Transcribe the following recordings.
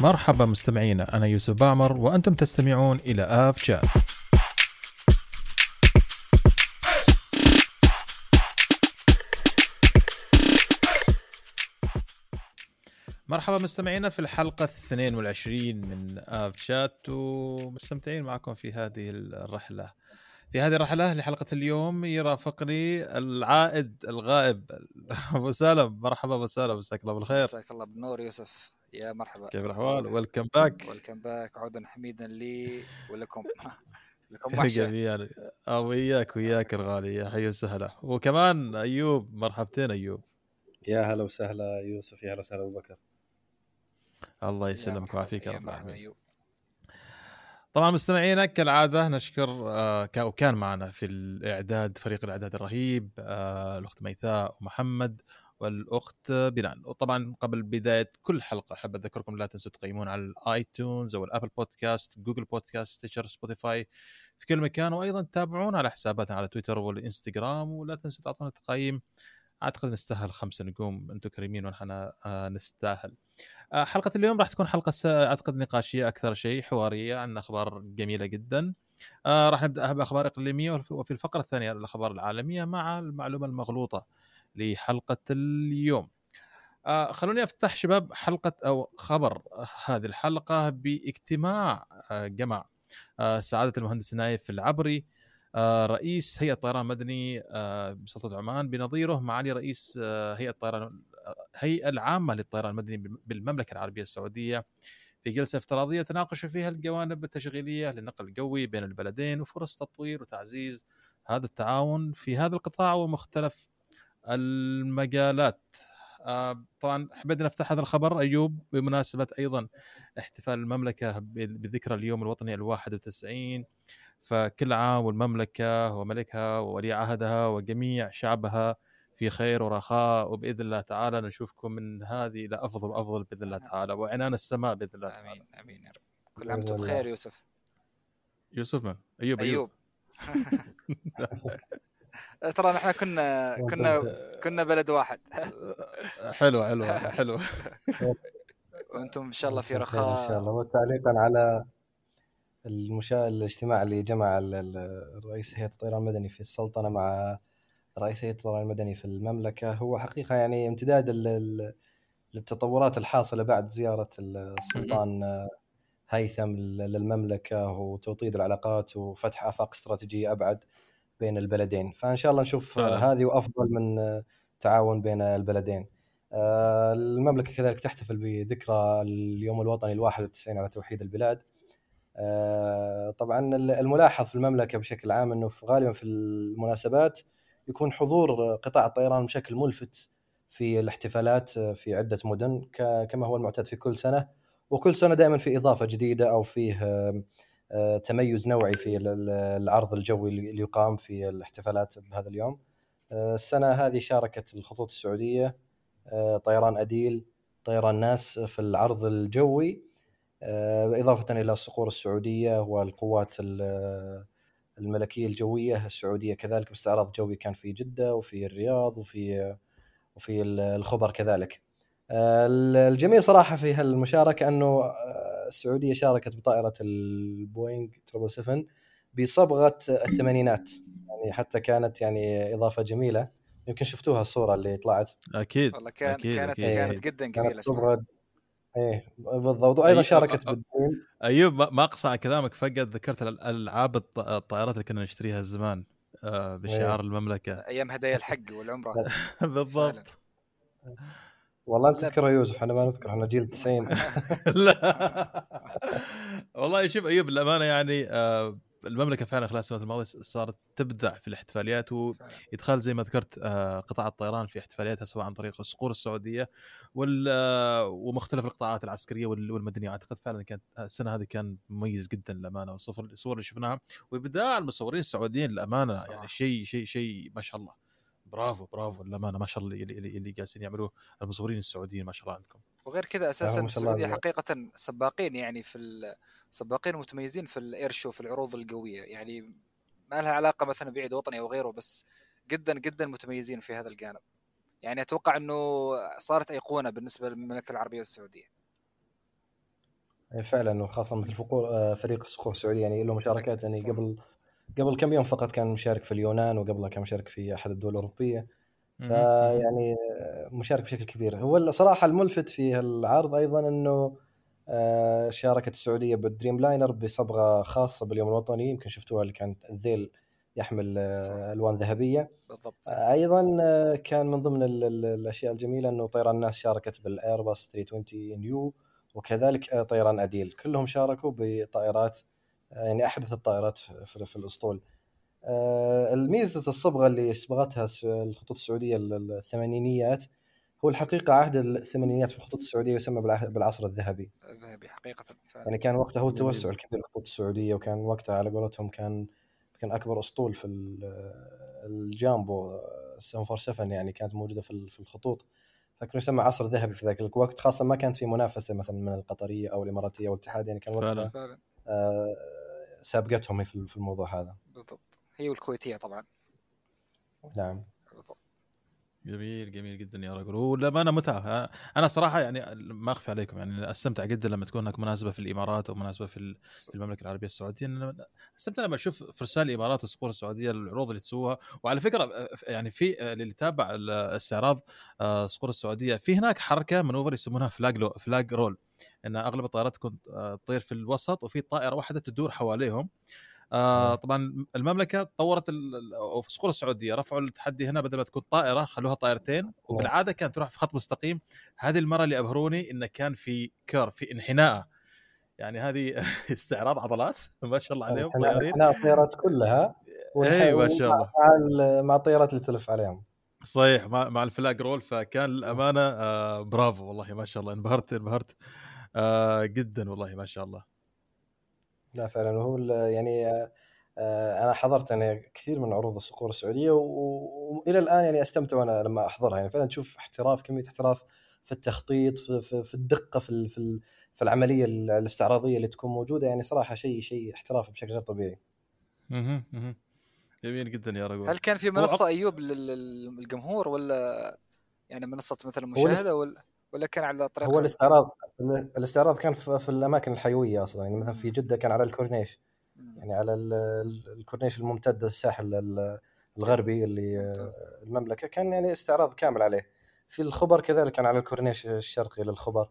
مرحبا مستمعينا أنا يوسف باعمر وأنتم تستمعون إلى آف شات مرحبا مستمعينا في الحلقة 22 من آف شات ومستمتعين معكم في هذه الرحلة. في هذه الرحلة لحلقة اليوم يرافقني العائد الغائب أبو سالم. مرحبا أبو سالم مساك الله بالخير. مساك الله بالنور يوسف. يا مرحبا. كيف الأحوال؟ welcome back welcome back عودا حميدا لي ولكم. لكم وحشة. جميل. وياك وياك الغالي. يا حي وسهلا. وكمان أيوب مرحبتين أيوب. يا هلا وسهلا يوسف يا هلا وسهلا أبو بكر. الله يسلمك ويعافيك يا رب العالمين. طبعا مستمعينا كالعادة نشكر آه، كا- وكان معنا في الإعداد فريق الإعداد الرهيب آه، الأخت ميثاء ومحمد والأخ بلال. وطبعا قبل بداية كل حلقة أحب أذكركم لا تنسوا تقيمون على ال iTunes أو ال Apple Podcast Google Podcast Stitcher Spotify في كل مكان. وأيضا تتابعونا على حساباتنا على تويتر والإنستغرام. ولا تنسوا تعطونا تقييم. أعتقد نستاهل خمسة نجوم. أنتم كريمين ونحن آه، نستاهل. آه، حلقة اليوم راح تكون حلقة س- أعتقد نقاشية أكثر شيء حوارية عن أخبار جميلة جدا. آه، راح نبدأ باخبار إقليمية وف- وفي الفقرة الثانية الأخبار العالمية مع المعلومة المغلوطة. لحلقة اليوم. آه، خلوني أفتح شباب حلقة أو خبر هذه الحلقة باجتماع آه، جمع آه، سعادة المهندس نايف العبري آه، رئيس هيئة طيران مدني آه، بسلطنة عمان بنظيره معالي رئيس آه، هيئة طيران الهيئة العامة للطيران المدني بالمملكة العربية السعودية في جلسة افتراضية تناقشوا فيها الجوانب التشغيلية للنقل الجوي بين البلدين وفرص تطوير وتعزيز هذا التعاون في هذا القطاع ومختلف المجالات. آه، طبعا حبيت نفتح هذا الخبر أيوب بمناسبة أيضا احتفال المملكة بذكرى اليوم الوطني ال 91 فكل عام والمملكة وملكها وولي عهدها وجميع شعبها في خير ورخاء. وبإذن الله تعالى نشوفكم من هذه إلى أفضل وأفضل بإذن الله تعالى. وعنان السماء بإذن الله تعالى. آمين آمين يا رب. كل عام وأنتم. بخير يوسف. يوسف من؟ أيوب أيوب, أيوب. ترى نحن كنا كنا كنا بلد واحد. حلو حلو حلو. وأنتم إن شاء الله في خير إن شاء رخاء الله. وتعليقا على المشا... الاجتماع اللي جمع رئيس هيئة الطيران المدني في السلطنة مع رئيس هيئة الطيران المدني في المملكة. هو حقيقة يعني امتداد للتطورات الحاصلة بعد زيارة السلطان هيثم لل- للمملكة وتوطيد العلاقات وفتح آفاق استراتيجية أبعد. بين البلدين. فإن شاء الله نشوف فعلاً. هذه وأفضل من تعاون بين البلدين. آه، المملكة كذلك تحتفل بذكرى اليوم الوطني الواحد والتسعين على توحيد البلاد. آه، طبعا الملاحظ في المملكة بشكل عام إنه في غالبا في المناسبات يكون حضور قطاع الطيران بشكل ملفت في الاحتفالات في عدة مدن كما هو المعتاد في كل سنة. وكل سنة دائما في إضافة جديدة أو فيه آه، آه، تميز نوعي في ال- ال- العرض الجوي اللي يقام في الاحتفالات بهذا اليوم. آه، السنة هذه شاركت الخطوط السعودية آه، طيران أديل طيران ناس في العرض الجوي. آه، إضافة إلى الصقور السعودية والقوات ال- الملكية الجوية السعودية كذلك باستعراض جوي كان في جدة وفي الرياض وفي وفي الخبر كذلك. آه، الجميل صراحة في هالمشاركة أنه السعودية شاركت بطائرة البوينغ 777 بصبغة الثمانينات. يعني حتى كانت يعني إضافة جميلة. يمكن شفتوها الصورة اللي طلعت. أكيد والله كان أكيد، كانت أكيد. كانت جدا جميلة صبغة. إيه بالضبط. وأيضا أي- شاركت أ- أ- بالدين ايوب ما ما أقصى على كلامك فقط ذكرت الالعاب الط- الطائرات اللي كنا نشتريها زمان آه، بشعار المملكة. أيام هدايا الحق والعمرة. بالضبط. والله انت تذكره يوسف إحنا ما نذكر إحنا جيل 90 لا. والله شوف أيوب الامانه يعني آه، المملكة فعلا خلال السنوات الماضية صارت تبدع في الاحتفاليات وادخال زي ما ذكرت آه، قطاع الطيران في احتفالياتها سواء عن طريق الصقور السعودية وال ومختلف القطاعات العسكرية وال- والمدنية. أعتقد فعلا كانت السنة هذه كان مميز جدا للأمانة والصور الصور اللي شفناها وإبداع المصورين السعوديين للأمانة. يعني شيء شيء شيء ما شاء الله. برافو برافو للأمانة. ما شاء الله اللي, اللي, اللي جالسين يعملوه. المصورين السعوديين ما شاء الله عندكم. وغير كذا أساسا السعودية. حقيقة سباقين يعني في سباقين متميزين في الإير شو في العروض القوية. يعني ما لها علاقة مثلا بعيد وطني أو غيره بس جدا جدا متميزين في هذا الجانب. يعني أتوقع إنه صارت أيقونة بالنسبة للمملكة العربية السعودية. فعلا وخاصة مثل فقور آه، فريق الصخور السعوديه يعني له مشاركات يعني صح. قبل قبل كم يوم فقط كان مشارك في اليونان وقبلها كان مشارك في أحد الدول الأوروبية. فيعني مشارك بشكل كبير. هو الصراحة الملفت في العرض أيضا إنه آه، شاركت السعودية بالدريم لاينر بصبغة خاصة باليوم الوطني. يمكن شفتوها اللي كانت الذيل يحمل. آه، ألوان ذهبية. بالضبط. آه، أيضا كان من ضمن ال- ال- الأشياء الجميلة إنه طيران الناس شاركت بالايرباص 320 نيو وكذلك طيران أديل. كلهم شاركوا بطائرات يعني أحدث الطائرات في, في, في الأسطول. آه، الميزة الصبغة اللي صبغتها الخطوط السعودية ال- ال- الثمانينيات هو الحقيقة عهد الثمانينيات في الخطوط السعودية يسمى بالعهد- بالعصر الذهبي. ذهبي حقيقة فعلا. يعني كان وقتها هو. التوسع الكبير للخطوط السعودية وكان وقتها على قولتهم كان كان أكبر أسطول في ال- الجامبو 747 يعني كانت موجودة في الخطوط. فكان يسمى عصر ذهبي في ذاك الوقت خاصة ما كانت في منافسة مثلا من القطرية أو الإماراتية أو الاتحاد يعني كان وقتها فعلا. سابقتهم في الموضوع هذا. بالضبط. هي والكويتية طبعا. نعم. جميل جميل جدا يا رجل. وللأمانة متعة أنا صراحة يعني ما أخفي عليكم يعني أستمتع جدا لما تكون هناك مناسبة في الإمارات أو مناسبة في ال- في المملكة العربية السعودية. أستمتع لما أشوف فرسان الإمارات والصقور السعودية العروض اللي تسووها. وعلى فكرة يعني في اللي يتابع الاستعراض آه، الصقور السعودية في هناك حركة maneuver يسمونها flag flag roll إن أغلب الطائرات تكون آه، تطير في الوسط وفي طائرة واحدة تدور حواليهم. آه. طبعا المملكة طورت أو في الصقور السعودية رفعوا التحدي هنا بدل ما تكون طائرة خلوها طائرتين وبالعادة كانت تروح في خط مستقيم. هذه المرة اللي أبهروني انه كان في curve انحناء. يعني هذه استعراض عضلات ما شاء الله عليهم طيارين. إحنا الطيارات كلها اي ما شاء الله. مع مع الطيارات اللي تلف عليهم. صحيح مع مع الفلاج رول فكان الامانه آه برافو والله ما شاء الله انبهرت انبهرت آه جدا والله ما شاء الله. لا فعلا ال- يعني آه، آه، أنا حضرت يعني كثير من عروض الصقور السعودية و- وإلى الآن يعني أستمتع وأنا لما أحضرها. يعني فعلا تشوف احتراف كمية احتراف في التخطيط في, في, في الدقة في ال- في, ال- في العملية ال- الاستعراضية اللي تكون موجودة. يعني صراحة شيء شيء احتراف بشكل غير طبيعي. مهم، مهم. جميل جدا يا رجل. هل كان في هو منصة أيوب لل- للجمهور ولا يعني منصة مثلا هو مشاهدة ولا؟ ولا كان على طريقه هو الاستعراض الاستعراض كان في, في الأماكن الحيوية أصلا يعني مثلا في جدة كان على الكورنيش. يعني على ال- ال- الكورنيش الممتد الساحل ال- الغربي اللي المملكة كان يعني استعراض كامل عليه. في الخبر كذلك كان على الكورنيش الشرقي للخبر.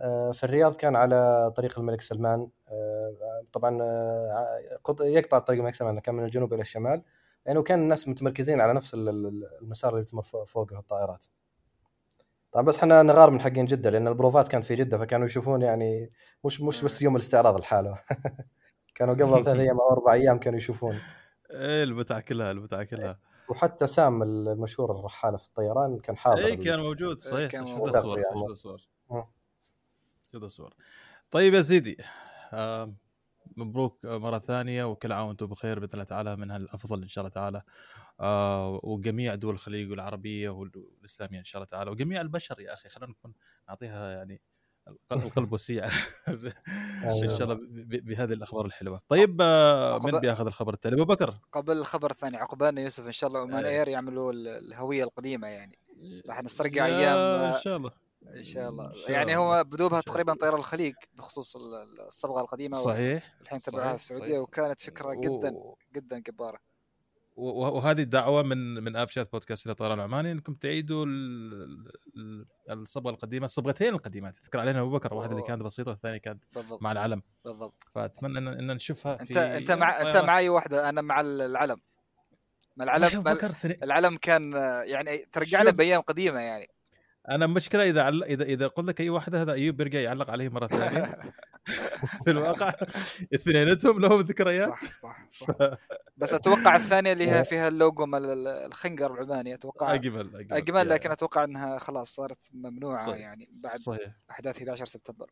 آه، في الرياض كان على طريق الملك سلمان. آه، طبعا آه، قط- يقطع طريق الملك سلمان كان من الجنوب إلى الشمال. يعني وكان الناس متمركزين على نفس ال- ال- المسار اللي تمر فوق- فوقه الطائرات. طبعا بس إحنا نغار من حقين جدة لأن البروفات كانت في جدة فكانوا يشوفون يعني مش مش بس يوم الاستعراض لحاله كانوا قبل ثلاث أيام أو أربع أيام كانوا يشوفون إيه المتعه كلها المتعه كلها. وحتى سام المشهور الرحالة في الطيران كان حاضر اي كان موجود صحيح. كان شفت موجود. الصور يعني. شفت الصور. مم. شفت الصور. طيب يا سيدي آه مبروك مرة ثانية وكل عام وأنتم بخير بإذن الله تعالى منها الافضل إن شاء الله تعالى. وجميع دول الخليج والعربية والإسلامية إن شاء الله تعالى وجميع البشر يا أخي خلينا نكون نعطيها يعني القلب وسيع إن شاء الله بهذه الأخبار الحلوة. طيب آه من بياخذ الخبر التالي؟ أبو بكر. قبل الخبر الثاني عقبالنا يوسف إن شاء الله عمان إيه. إير يعملوا ال- الهوية القديمة يعني. راح نسترجع يا أيام إن شاء الله. إن شاء الله. يعني. هو بدوبها تقريبا طيران الخليج بخصوص ال- ال- الصبغة القديمة صحيح. والحين صحيح، تبعها السعودية صحيح. وكانت فكرة جدا جدا جبارة. وهذه الدعوة من من آب شات بودكاست إلى طيران عماني إنكم تعيدوا ال- ال- الصبغة القديمة الصبغتين القديمات تذكر علينا أبو بكر واحدة اللي كانت بسيطة والثانية كانت بالضبط. مع العلم. بالضبط. فأتمنى ان, إن نشوفها انت في أنت مع أنت. معي واحدة أنا مع العلم. ما يا العلم ما بكر ثني- العلم كان يعني ترجعنا. بأيام قديمة يعني. أنا مشكلة إذا عل... اذا إذا قلت لك أي واحدة هذا أيوب بيرجع يعلق عليه مرة ثانية. في الواقع اثنيناتهم لهم ذكريات. صح صح صح. بس أتوقع الثانية اللي هي فيها اللوجو مال ال- الخنجر العماني أتوقع أجمل أجمل. يا- لكن أتوقع إنها خلاص صارت ممنوعة صحيح. يعني بعد صحيح. أحداث 11 سبتمبر.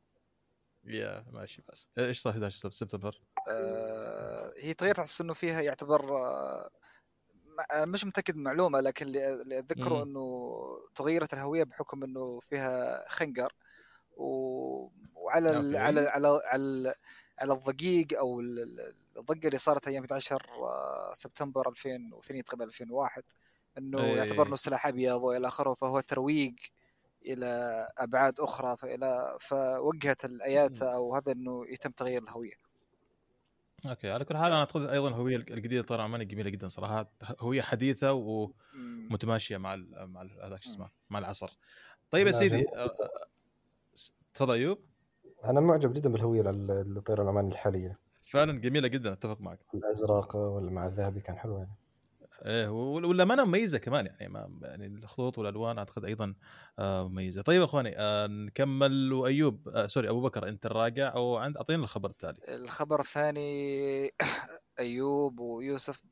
يا ماشي بس. إيش صار 11 سبتمبر؟ آه هي تغيرت تحس إنه فيها يعتبر آه ما- مش متأكد من معلومة لكن اللي أتذكره. إنه تغيرت الهوية بحكم إنه فيها خنجر و... وعلى ال... على على على على الضجيج أو ال- ال- الضجه اللي صارت أيام 11 سبتمبر 2002 تقريبا 2001 إنه إيه. يعتبر إنه سلاح أبيض وإلى آخره فهو ترويج إلى أبعاد أخرى فإلى فوجهت الاياتا أو هذا إنه يتم تغيير الهوية. أوكي على كل حال أنا أعتقد أيضا الهوية الجديده طيران عماني جميلة جدا صراحة هوية حديثة ومتماشيه مع ال مع هذاك شو اسمه مع العصر. طيب يا سيدي آه، آه، تفضل أيوب. أنا معجب جدا بالهوية للطيران العماني الحالية. فعلا جميلة جدا أتفق معك. الأزرق ولا مع الذهبي كان حلو يعني. إيه والأمانة مميزة كمان يعني ما يعني الخطوط والألوان أعتقد أيضا آه، مميزة. طيب إخواني آه، نكمل. وأيوب آه، سوري أبو بكر أنت الراجع. أو عند اعطينا الخبر التالي. الخبر الثاني أيوب ويوسف.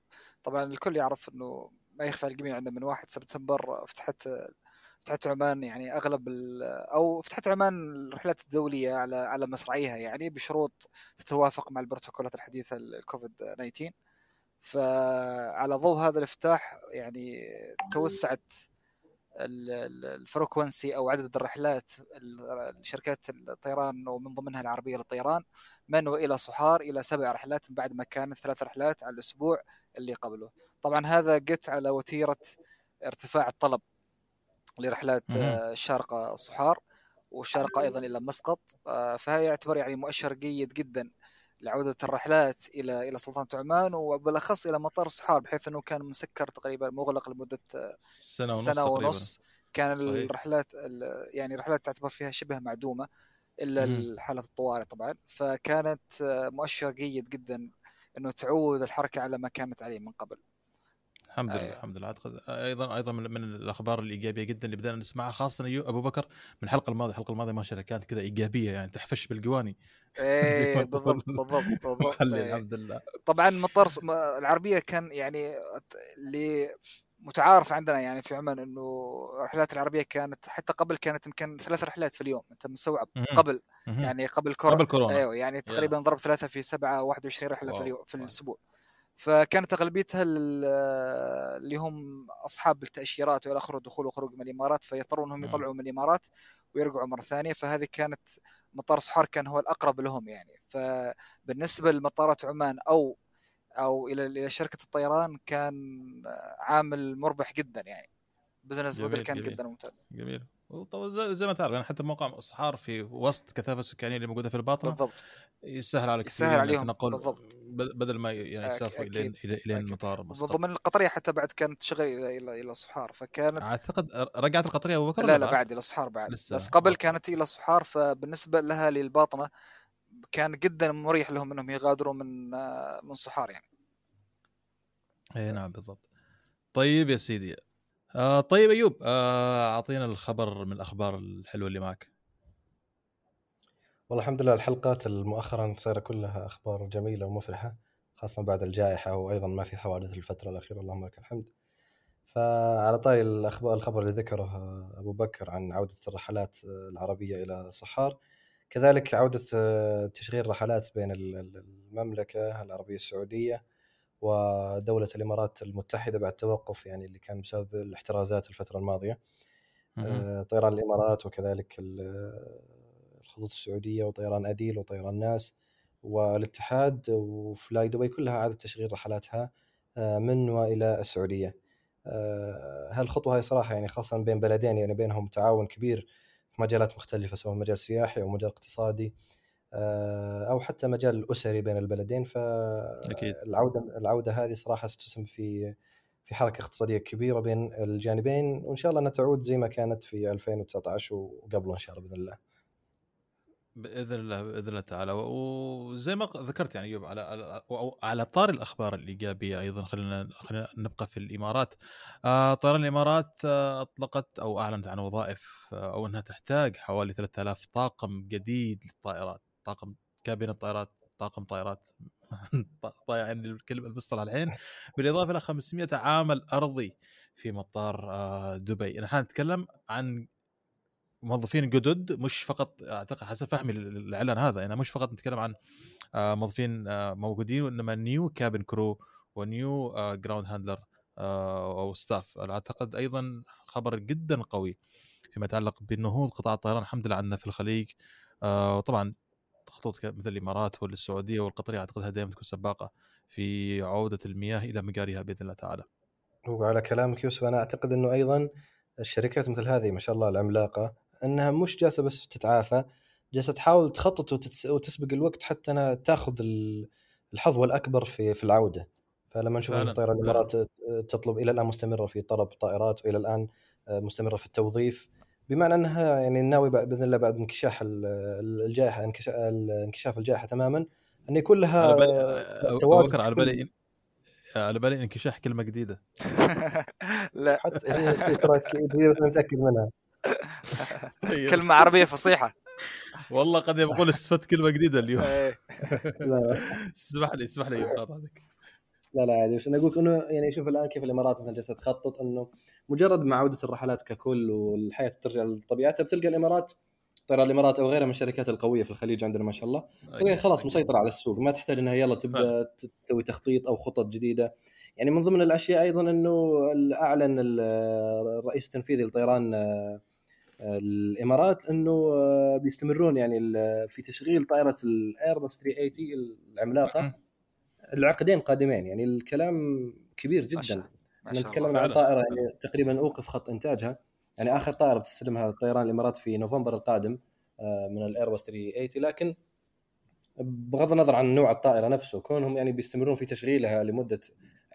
طبعا الكل يعرف إنه ما يخفى على الجميع إنه من 1 سبتمبر فتحت فتحت عمان يعني أغلب أو فتحت عمان الرحلات الدولية على على مصراعيها يعني بشروط تتوافق مع البروتوكولات الحديثة الكوفيد 19 فعلى ضوء هذا الافتتاح يعني توسعت الفريكونسي أو عدد الرحلات شركات الطيران ومن ضمنها العربية للطيران من وإلى صحار إلى سبع رحلات بعد ما كانت ثلاث رحلات على الأسبوع اللي قبله. طبعا هذا جت على وتيرة ارتفاع الطلب. لرحلات الشارقه صحار والشارقه أيضا إلى مسقط. آه، فهذا يعتبر يعني مؤشر جيد جدا لعودة الرحلات إلى إلى سلطنة عمان وبالأخص إلى مطار صحار بحيث أنه كان مسكر تقريبا مغلق لمدة سنة ونص, سنة ونص. كان صحيح. الرحلات يعني الرحلات تعتبر فيها شبه معدومة إلا حالة الطوارئ طبعا. فكانت مؤشر جيد جدا أنه تعود الحركة على ما كانت عليه من قبل. الحمد لله أيوة. الحمد لله. أعتقد أيضا أيضا من, من الأخبار الإيجابية جدا اللي بدأنا نسمعها خاصة أبو بكر من الحلقة الماضية. الحلقة الماضية ما شاء الله كانت كذا إيجابية يعني تحفش بالقواني إيه بالضبط بالضبط بالضبط. إيه. الحمد لله. طبعا مطار العربية كان يعني اللي متعارف عندنا يعني في عمان إنه الرحلات العربية كانت حتى قبل كانت يمكن ثلاث رحلات في اليوم. أنت مستوعب؟ قبل. يعني قبل كورونا قبل كورونا. أيوه يعني تقريبا ضرب ثلاثة في سبعة 21 رحلة في اليوم في الأسبوع. فكانت أغلبيتها اللي هم أصحاب التأشيرات والى اخره دخول وخروج من الإمارات فيضطرون إنهم يطلعوا من الإمارات ويرجعوا مرة ثانية. فهذه كانت مطار صحار كان هو الأقرب لهم يعني. فبالنسبة لمطارات عمان أو أو إلى إلى شركة الطيران كان عامل مربح جدا يعني. بزنس موديل كان جميل. جدا ممتاز. جميل. زي ما تعرف يعني حتى موقع صحار في وسط كثافة السكانيه اللي موجودة في الباطنة بالضبط. يسهل عليك يسهل عليهم بالضبط. بدل ما يعني يسافروا إلى إلى المطار ضمن القطرية حتى بعد كانت تشغل إلى إلى إلى الصحار فكانت أعتقد رجعت القطرية أبو بكر لا لا بعد إلى الصحار بعد. لسه. بس قبل كانت إلى الصحار فبالنسبة لها للباطنة كان جدا مريح لهم إنهم يغادروا من من صحار يعني. اي نعم بالضبط. طيب يا سيدي آه طيب أيوب آه أعطينا الخبر من الأخبار الحلوة اللي معك. والله الحمد لله الحلقات المؤخرا صايرة كلها أخبار جميلة ومفرحة خاصة بعد الجائحة وأيضا ما في حوادث الفترة الأخيرة اللهم لك الحمد. فعلى طاري الأخبار الخبر اللي ذكره أبو بكر عن عودة الرحلات العربية إلى صحار كذلك عودة تشغيل رحلات بين المملكة العربية السعودية ودولة الإمارات المتحدة بعد توقف يعني اللي كان بسبب الاحترازات الفترة الماضية. آه، طيران الإمارات وكذلك الخطوط السعودية وطيران أديل وطيران ناس والاتحاد وفلاي دبي كلها أعادت تشغيل رحلاتها آه، من وإلى السعودية. آه، هالخطوة هاي صراحة يعني خاصة بين بلدين يعني بينهم تعاون كبير في مجالات مختلفة سواء مجال سياحي أو مجال اقتصادي. آه، أو حتى مجال أسري بين البلدين. فالعوده العودة هذه صراحة ستسهم في في حركة اقتصادية كبيرة بين الجانبين وإن شاء الله أنها تعود زي ما كانت في 2019 وقبله إن شاء الله بإذن الله. بإذن الله بإذن الله تعالى. وزي ما ذكرت يعني ايوب على على طار الأخبار الإيجابية أيضا خلينا خلينا نبقى في الإمارات. آه طيران الإمارات آه أطلقت أو أعلنت عن وظائف آه أو أنها تحتاج حوالي 3000 طاقم جديد للطائرات. طاقم كابينة طائرات طاقم طائرات يعني الكلمة المصطلح الحين بالإضافة إلى 500 عامل أرضي في مطار آه، دبي. نحن نتكلم عن موظفين جدد مش فقط أعتقد حسب فهمي الإعلان هذا يعني مش فقط نتكلم عن آه، موظفين آه، موجودين وإنما new cabin crew و new ground handler أو staff أعتقد أيضا خبر جدا قوي فيما يتعلق بنهوض قطاع الطيران. الحمد لله عندنا في الخليج وطبعا خطوط مثل الإمارات والسعودية والقطرية أعتقدها دائما تكون سباقة في عودة المياه إلى مجاريها بإذن الله تعالى. وعلى كلامك يوسف أنا أعتقد إنه أيضا الشركات مثل هذه ما شاء الله العملاقة إنها مش جالسة بس تتعافى جالسة تحاول تخطط وتتس... وتسبق الوقت حتى أنها تاخذ الحظوه الاكبر في في العودة فلما نشوف فعلاً، الطيران الإمارات تطلب إلى الآن مستمرة في طلب طائرات وإلى الآن مستمرة في التوظيف بمعنى أنها يعني ناوي بإذن الله بعد انكشاح ال- الجائحه انكشاف انكشاف الجائحة تماما. ان يكون لها على بالي على بالي على بالي انكشاح كلمة جديدة. لا. حتى هي أنا متأكد منها. كلمة عربية فصيحة. والله قد يقول استفدت كلمة جديدة اليوم. إيه. لا اسمح لي اسمح لي قاطعتك لا لا عادي بس أنا أقول إنه يعني شوف الآن كيف الإمارات مثلا جالسة تخطط إنه مجرد مع عوده الرحلات ككل والحياة ترجع لطبيعتها بتلقى الإمارات طيران الإمارات أو غيرها من الشركات القوية في الخليج عندنا ما شاء الله تلقى خلاص مسيطرة على السوق ما تحتاج إنها يلا تبدأ تسوي تخطيط أو خطط جديدة. يعني من ضمن الأشياء أيضا إنه اعلن ال- الرئيس التنفيذي لطيران الإمارات إنه بيستمرون يعني في تشغيل طائرة الايرباص 380 العملاقة. العقدين قادمين يعني الكلام كبير جدا. الله ما إحنا شاء نتكلم الله. عن. طائرة يعني تقريبا أوقف خط إنتاجها. يعني آخر طائرة بتستلمها طيران الإمارات في نوفمبر القادم آه، من الأيرباص 380 لكن بغض النظر عن نوع الطائرة نفسه كونهم يعني بيستمرون في تشغيلها لمدة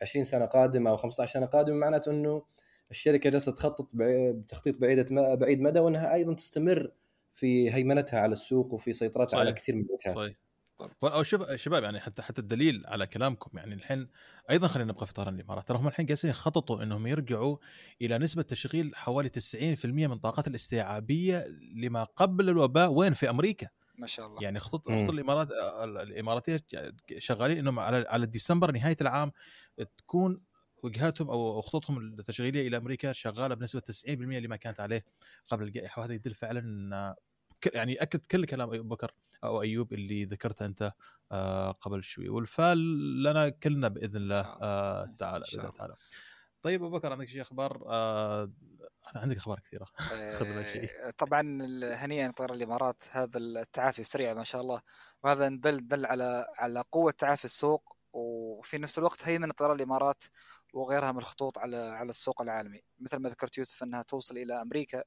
20 سنة قادمة أو 15 سنة قادمة معناته إنه الشركة جالسة تخطط بع- بتخطيط بعيدة بعيد مدى وإنها أيضا تستمر في هيمنتها على السوق وفي سيطرتها على. كثير من الوجهات صحيح. طب. أو شوف شباب يعني حتى حتى الدليل على كلامكم يعني الحين أيضا خلينا نبقى في طيران الإمارات ترى هم الحين جالسين يخططوا إنهم يرجعوا إلى نسبة تشغيل حوالي 90% من طاقات الاستيعابية لما قبل الوباء وين في أمريكا ما شاء الله يعني خطوط مم. خطوط الإمارات الإماراتية شغالين إنهم على على ديسمبر نهاية العام تكون وجهاتهم أو خطوطهم التشغيلية إلى أمريكا شغالة بنسبة 90% لما كانت عليه قبل الجائحة وهذا يدل فعلا يعني أكد كل كلام ابو بكر أو أيوب اللي ذكرته أنت آه، قبل شوي. والفال لنا كلنا بإذن الله. آه، تعالى باذن الله الله. تعالى طيب أبو بكر عندك شيء أخبار؟ آه، عندك أخبار كثيرة. شيء آه، طبعا هنيئا طيران الإمارات هذا التعافي السريع ما شاء الله. وهذا دل دل على على قوة تعافي السوق وفي نفس الوقت هيمنة طيران الإمارات وغيرها من الخطوط على على السوق العالمي. مثل ما ذكرت يوسف أنها توصل إلى أمريكا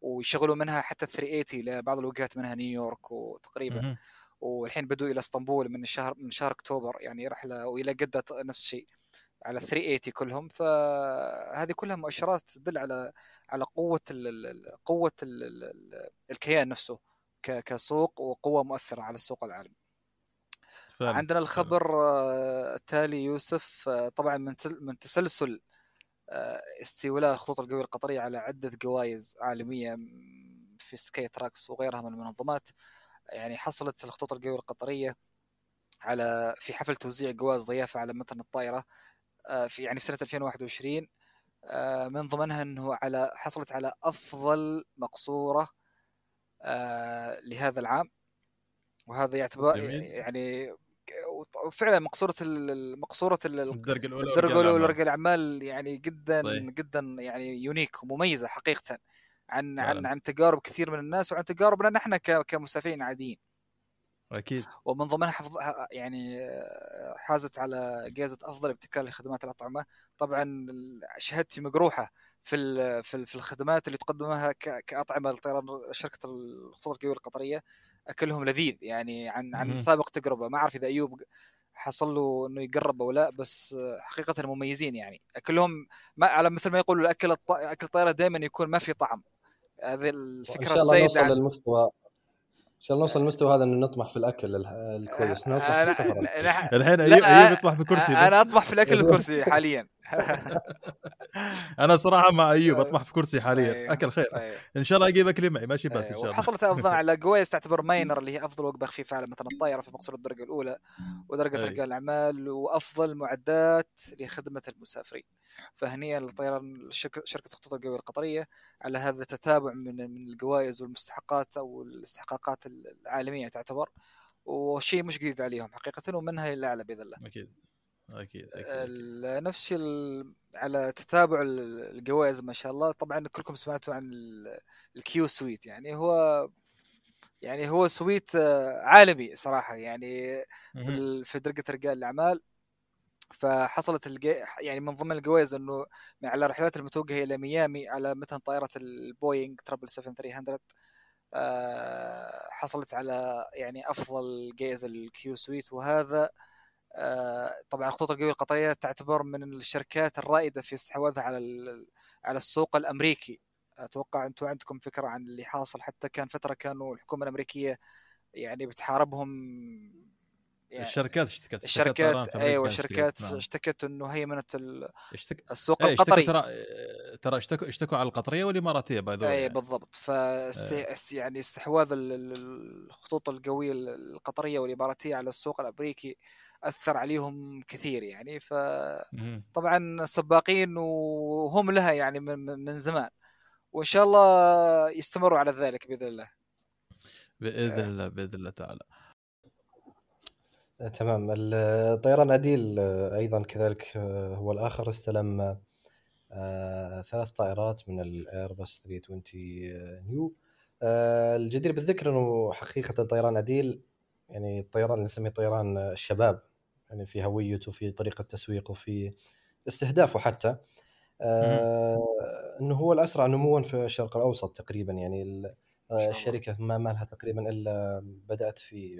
ويشغلوا منها حتى 380 لبعض الوجهات منها نيويورك وتقريبا. والحين بدوا إلى إسطنبول من الشهر من شهر أكتوبر يعني رحله وإلى جده نفس الشيء على 380 كلهم. فهذه كلها مؤشرات تدل على على قوة ال ال- قوة ال ال الكيان نفسه كسوق وقوة مؤثرة على السوق العالمي. عندنا الخبر آه، التالي يوسف آه، طبعا من من تسلسل استيلاء الخطوط الجوية القطرية على عدة جوائز عالمية في Skytrax وغيرها من المنظمات يعني حصلت الخطوط الجوية القطرية على في حفل توزيع جوائز ضيافة على متن الطائرة آه، في يعني في سنة 2021 آه، من ضمنها إنه على حصلت على أفضل مقصورة آه، لهذا العام وهذا يعتبر جميل. يعني وفعلا مقصورة مقصورة ال- الدرجه الأولى الدرجه الأولى. ورجال الأعمال يعني جدا صحيح. جدا يعني يونيك ومميزة حقيقه عن عن فعلاً. عن تجارب كثير من الناس وعن تجاربنا نحن كمسافرين عاديين أكيد ومن ضمنها حفظ يعني حازت على جائزة أفضل ابتكار لخدمات الأطعمة طبعا شهادتي مجروحة في في ال- في الخدمات اللي تقدمها كأطعمة لطيران شركة الخطوط الجويه القطرية أكلهم لذيذ يعني عن عن. سابق تجربة. ما أعرف إذا أيوب حصل له إنه يقرب أو لا بس آه، حقيقة مميزين يعني. أكلهم ما على مثل ما يقولوا الأكل الط- أكل الطائره دائما يكون ما في طعم. هذه الفكرة شاء الله السيدة نوصل عن للمستوى إن شاء الله نوصل للمستوى هذا إنه نطمح في الأكل ال- الكويس. نطمح في أنا- السفر الحين أيوب أيوب يطمح في كرسي أنا. أطمح في الأكل الكرسي حاليا. أنا صراحة مع أيوب أطمح في كرسي حاليا أيوه. أكل خير طيب. إن شاء الله أجيب اكلي معي ماشي بس إن أيوه. شاء الله وحصلت أفضل على جوائز تعتبر ماينر اللي هي أفضل وجبة خفيفة على مثلا الطائرة في مقصود الدرجة الأولى ودرجة. رجال الأعمال وأفضل معدات لخدمة المسافرين فهنيئا لطيران شركه شركة خطوط الجويه القطرية على هذا التتابع من من الجوائز والمستحقات أو الاستحقاقات العالمية تعتبر وشيء مش جديد عليهم حقيقه ومنها للاعلى بإذن الله أكيد أكيد أكيد نفس على تتابع ال- الجوائز ما شاء الله. طبعا كلكم سمعتوا عن ال- ال Qsuite. يعني هو يعني هو suite آه، عالمي صراحة. يعني في في درجة رجال الأعمال. فحصلت الجي... يعني من ضمن الجوائز إنه على الرحلات المتوجهة إلى ميامي على متن طائرة البوينغ 777 300 حصلت على يعني أفضل جائزة ال Qsuite. وهذا آه، طبعا الخطوط الجوية القطرية تعتبر من الشركات الرائدة في استحواذها على على السوق الأمريكي أتوقع أنتم عندكم فكرة عن اللي حاصل حتى كان فترة كانوا الحكومة الأمريكية يعني بتحاربهم يعني الشركات اشتكت الشركات أيوه الشركات نعم. اشتكت إنه هيمنة اشتك... السوق إيه القطري ترى ترى اشتكوا اشتكوا على القطرية والإماراتية باي أي يعني. بالضبط ف إيه. يعني استحواذ الخطوط القوية القطرية والإماراتية على السوق الأمريكي أثر عليهم كثير يعني فطبعا سباقين وهم لها يعني من, من زمان وإن شاء الله يستمروا على ذلك بإذن الله. بإذن الله بإذن الله تعالى. آه، تمام. الطيران عديل آه، أيضا كذلك آه، هو الآخر استلم ثلاث طائرات من الايرباص 320 نيو الجدير بالذكر إنه حقيقة طيران عديل يعني الطيران اللي نسميه طيران الشباب. يعني في هويته في طريقة تسويقه في استهدافه حتى. إنه هو الأسرع نموا في الشرق الأوسط تقريبا. يعني الشركة ما مالها تقريبا إلا بدأت في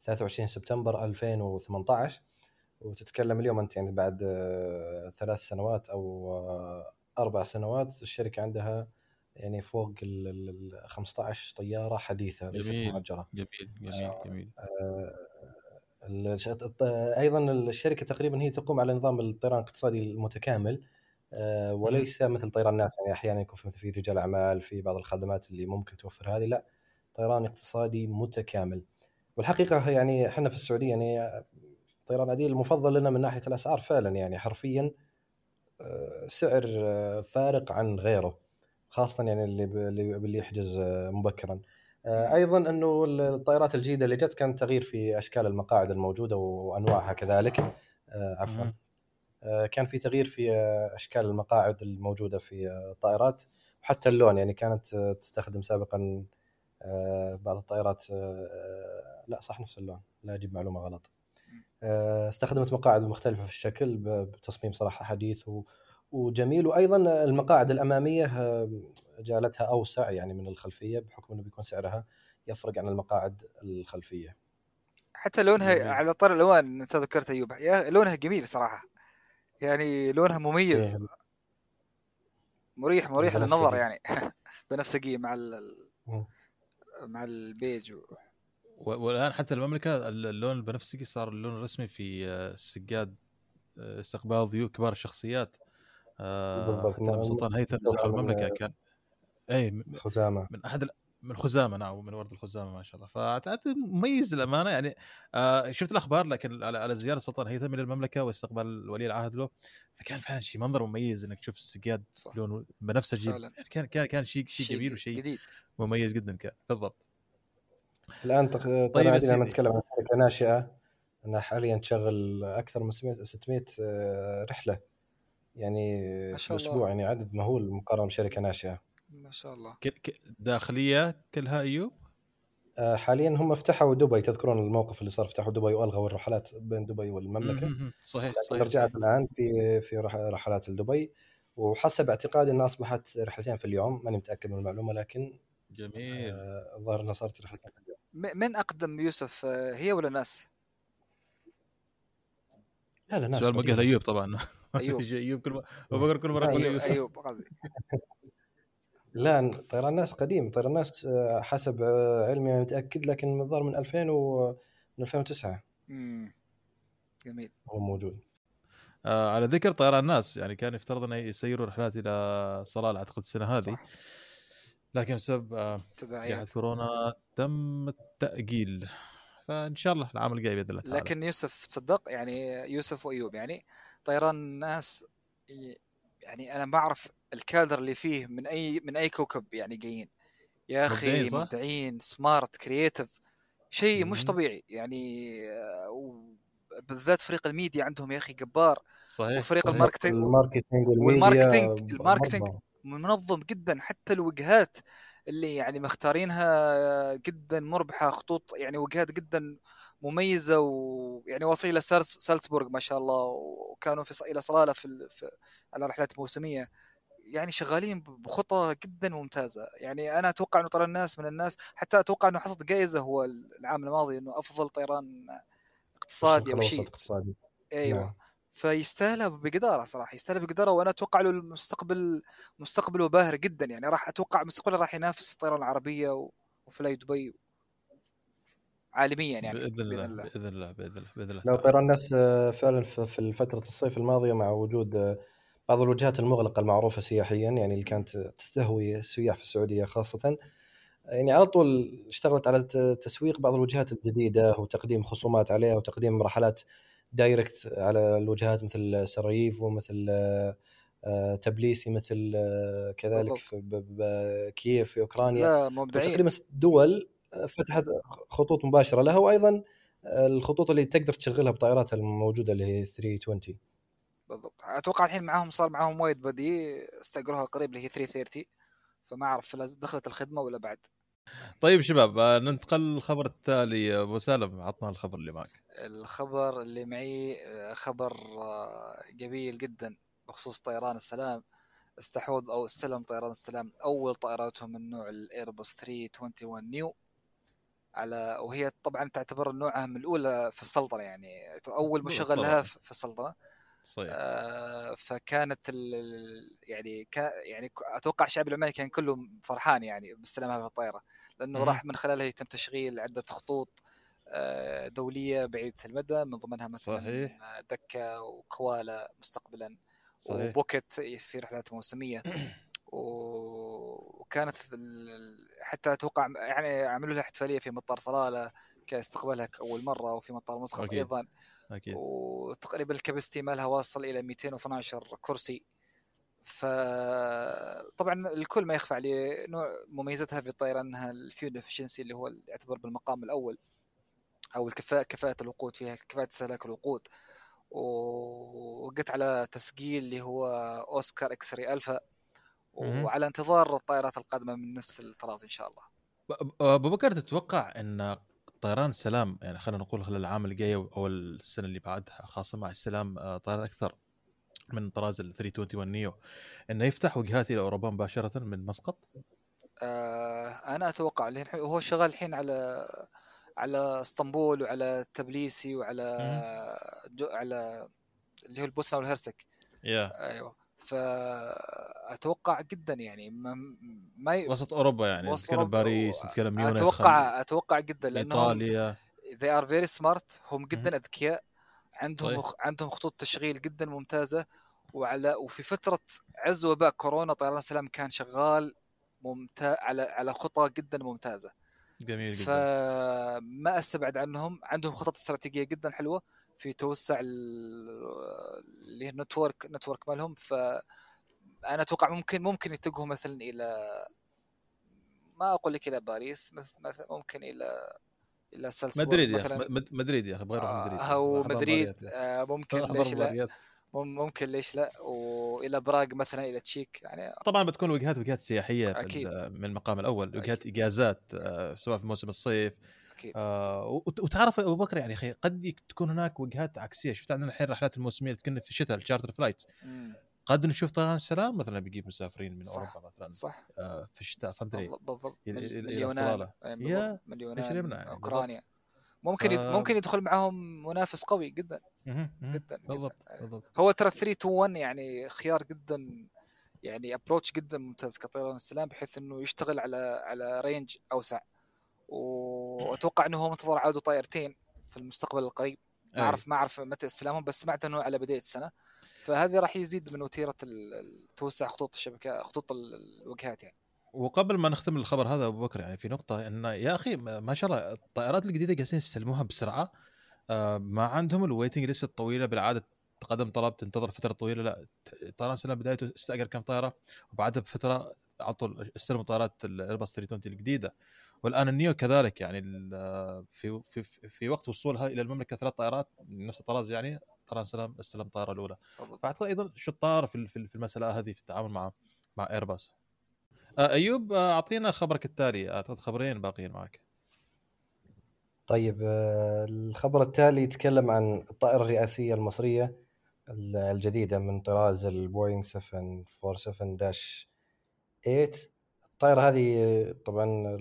23 سبتمبر 2018 وتتكلم اليوم أنت يعني بعد آه، ثلاث سنوات أو آه، أربع سنوات الشركة عندها يعني فوق ال 15 طيارة حديثة ليست مؤجره جميل جميل جميل. آه أيضا الشركة تقريبا هي تقوم على نظام الطيران الاقتصادي المتكامل آه وليس مثل طيران الناس يعني أحيانا يكون في مثل في رجال أعمال في بعض الخدمات اللي ممكن توفر هذه لا طيران اقتصادي متكامل. والحقيقة يعني إحنا في السعودية يعني طيران عديل المفضل لنا من ناحية الأسعار فعلا يعني حرفيا آه، سعر آه، فارق عن غيره خاصة يعني اللي اللي يحجز مبكرا. أيضا أنه الطائرات الجديدة اللي جت كان تغيير في أشكال المقاعد الموجودة وأنواعها كذلك. عفوا. كان في تغيير في أشكال المقاعد الموجودة في الطائرات وحتى اللون. يعني كانت تستخدم سابقا بعض الطائرات لا صح نفس اللون. لا أجيب معلومة غلط. آه، استخدمت مقاعد مختلفة في الشكل بتصميم صراحة حديث وجميل. وأيضا المقاعد الأمامية آه، جعلتها أوسع يعني من الخلفية بحكم إنه بيكون سعرها يفرق عن المقاعد الخلفية. حتى لونها جميل. على طار الألوان أنت ذكرت أيوب لونها جميل صراحة. يعني لونها مميز. إيه. مريح مريح للنظر يعني. بنفسجيه مع مع البيج والآن حتى المملكة اللون البنفسجي صار اللون الرسمي في السجاد آه، استقبال ضيوف كبار الشخصيات. آه، بالضبط نعم. سلطان هيثم زار المملكة كان أي خزامة. من أحد من خزامة نعم من ورد الخزامة ما شاء الله. فأعتقد مميز للأمانة يعني آه شفت الأخبار لكن على, على زيارة سلطان هيثم إلى المملكة واستقبال ولي العهد له فكان فعلا شيء منظر مميز إنك تشوف السجاد لونه بنفسجي يعني كان كان كان شيء شيء جميل وشيء جديد. مميز جدا كان. بالضبط. الآن طيب لما نتكلم عن شركه ناشئة انها حاليا تشغل أكثر من 600 آه، رحلة. يعني في الأسبوع يعني عدد مهول مقارنة بشركة ناشئة. ما شاء الله. داخلية كلها أيوب؟ آه، حاليا هم فتحوا دبي تذكرون الموقف اللي صار فتحوا دبي والغوا الرحلات بين دبي والمملكة؟ صحيح صحيح رجعت. الآن في في رحلات لدبي. وحسب اعتقادي إنها أصبحت رحلتين في اليوم ماني متأكد من المعلومة لكن جميل. آه، الظاهر إنها صارت رحلتين في اليوم. من أقدم يوسف آه، هي ولا ناس؟ لا لا ناس سؤال موجه لايوب طبعا. ايوب ايوب كل ما كل مرة ايوب ايوب قصدي لا طيران ناس قديم طيران ناس آه، حسب علمي ما متأكد لكن الظاهر من 2000 و من 2009 امم جميل. هو موجود. آه على ذكر طيران ناس يعني كان يفترض انه يسيروا رحلات إلى صلالة أعتقد السنة هذه. صح. لكن بسبب آه، جائحه كورونا تم التأجيل. فإن شاء الله العام الجاي بإذن الله تعالى. لكن يوسف تصدق يعني يوسف وأيوب يعني طيران ناس يعني أنا بعرف الكادر اللي فيه من أي من أي كوكب يعني جايين. يا أخي مبدعين smart creative شيء مش طبيعي. يعني آه، بالذات فريق الميديا عندهم يا أخي جبار. صحيح وفريق. ال marketing وال marketing وال marketing ال marketing منظم جدا. حتى الوجهات اللي يعني مختارينها جدا مربحة خطوط يعني وجهات جدا مميزة ويعني واصل إلى سالس- سالزبورغ ما شاء الله وكانوا في إلى صلالة في, ال- في على رحلات موسمية. يعني شغالين بخطى جدا ممتازة. يعني أنا أتوقع إنه ترى الناس من الناس حتى أتوقع إنه حصد جائزه هو العام الماضي إنه أفضل طيران اقتصادي أو شيء. اقتصادي. أيوه. نعم. فيستاهلها بجداره صراحة يستاهلها بجداره وأنا أتوقع له المستقبل مستقبله باهر جدا. يعني راح أتوقع مستقبله راح ينافس الطيران العربية وفلاي دبي عالميا يعني بإذن الله بإذن الله بإذن الله بإذن الله بإذن الله لو. طيران ناس آه، فعلا في في فترة الصيف الماضية مع وجود آه، بعض الوجهات المغلقة المعروفة سياحيا يعني اللي كانت تستهوي السياح في السعودية خاصة يعني على طول اشتغلت على ت- تسويق بعض الوجهات الجديدة وتقديم خصومات عليها وتقديم رحلات direct على الوجهات مثل سراييف ومثل آه، تبليسي مثل كذلك. في ب- ب- كييف في أوكرانيا لا مبدعين وتقريبا ست دول فتحت خطوط مباشرة لها وأيضا الخطوط اللي تقدر تشغلها بطائراتها الموجودة اللي هي 320 بالضبط. أتوقع الحين معاهم صار معاهم وايد بدي استاجروها قريب اللي هي 330 فما أعرف دخلت الخدمة ولا بعد. طيب شباب آه، ننتقل للخبر التالي. أبو سالم عطنا الخبر اللي معك. الخبر اللي معي آه، خبر آه، جميل جدا بخصوص طيران السلام استحوذ أو استلم طيران السلام أول طائراتهم من نوع الايرباص 321 نيو على وهي طبعا تعتبر نوعها من الأولى في السلطنه يعني أول مشغل. لها في السلطنه صحيح آه، فكانت يعني كا يعني ك- أتوقع الشعب العماني كان كله فرحان يعني باستلامها في الطائرة لأنه. راح من خلالها يتم تشغيل عدة خطوط آه، دولية بعيدة المدى من ضمنها مثلا صحيح. دكا وكوالا مستقبلا صحيح وبوكيت في رحلات موسمية وكانت حتى أتوقع يعني عملوا لها احتفالية في مطار صلالة كاستقبالها أول مرة وفي مطار مسقط أكيد. أيضا. أكيد. وتقريبا ال capacity مالها واصل إلى 212 كرسي. فطبعا الكل ما يخفى عليه نوع مميزتها في الطائره إنها ال fuel efficiency اللي هو يعتبر بالمقام الأول. أو الكفاءة كفاءة الوقود فيها كفاءة استهلاك الوقود. ووقت على تسجيل اللي هو Oscar X-ray Alpha. وعلى انتظار الطائرات القادمة من نفس الطراز إن شاء الله. أبو بكر تتوقع إن طيران السلام يعني خلينا نقول خلال العام الجاي أو السنة اللي بعدها خاصة مع استلام آه، طائرات أكثر من طراز ال 321 neo إنه يفتح وجهات إلى أوروبا مباشرة من مسقط؟ آه أنا أتوقع هو شغال الحين على على إسطنبول وعلى تبليسي وعلى جو على اللي هو البوسنة والهرسك. يا. أيوه. فأتوقع جدا يعني ما, ما ي... وسط أوروبا يعني وسط نتكلم أوروبا باريس و- نتكلم ميونخ أتوقع أتوقع جدا لأنهم إيطاليا. they are very smart. هم جدا أذكياء. عندهم صحيح. عندهم خطوط تشغيل جدا ممتازة. وعلى وفي فترة عز وباء كورونا طيران السلام كان شغال ممتاز على على خطى جدا ممتازة. جميل جدا. فما أستبعد عنهم. عندهم خطط استراتيجية جدا حلوة. في توسع ال- اللي هي ال network network مالهم ف أنا أتوقع ممكن ممكن يتجهوا مثلا إلى ما أقول لك إلى باريس مث- مثلا ممكن إلى إلى سالزبورغ مدريد يا أخي مثلا مد- مدريد يا أخي بغير آه، مدريد أو مدريد يا آه، ممكن. ليش لا ممكن ليش لا وإلى براغ مثلا إلى تشيك يعني طبعا بتكون وجهات وجهات سياحية أكيد. من المقام الأول. وجهات إجازات آه، سواء في موسم الصيف أكيد آه، وت- وتعرف أبو بكر يعني أخي قد تكون هناك وجهات عكسية شفت عندنا الحين الرحلات الموسمية اللي تكون في الشتاء ال charter flight قد نشوف طيران السلام مثلا بيجيب مسافرين من صح. أوروبا مثلا صح آه، في الشتاء فهمت علي؟ بالضبط يمنع يعني؟ أوكرانيا ممكن يد... آه. ممكن يدخل معاهم منافس قوي جدا. جدا بالضبط جدا. بالضبط هو ترى 3 2 1 يعني خيار جدا يعني approach جدا ممتاز كطيران السلام بحيث إنه يشتغل على على range أوسع وأتوقع إنه هو منتظر عودة طائرتين في المستقبل القريب. ما. اعرف ما اعرف متى استلامهم بس سمعت إنه على بداية السنة. فهذه راح يزيد من وتيرة توسع خطوط الشبكة خطوط ال- الوجهات يعني. وقبل ما نختم الخبر هذا أبو بكر يعني في نقطة انه يا أخي ما شاء الله الطائرات الجديدة جالسين يستلموها بسرعة. آه، ما عندهم ال waiting list الطويلة بالعادة تقدم طلب تنتظر فترة طويلة. لا طيران سلام بدايته استأجر كم طائرة وبعدها بفترة على طول استلموا طائرات الايرباص 320 الجديدة. والآن ال neo كذلك يعني ال- في في في وقت وصولها إلى المملكة ثلاث طائرات نفس الطراز يعني طيران سلام استلم الطائره الأولى. فأعتقد أيضا شطار في في في المسألة هذه في التعامل مع مع ايرباص آه، أيوب آه، أعطينا خبرك التالي. أعتقد خبرين باقيين معك. طيب آه، الخبر التالي يتكلم عن الطائرة الرئاسية المصرية الجديدة من طراز البوينغ 747-8 الطائرة هذه طبعا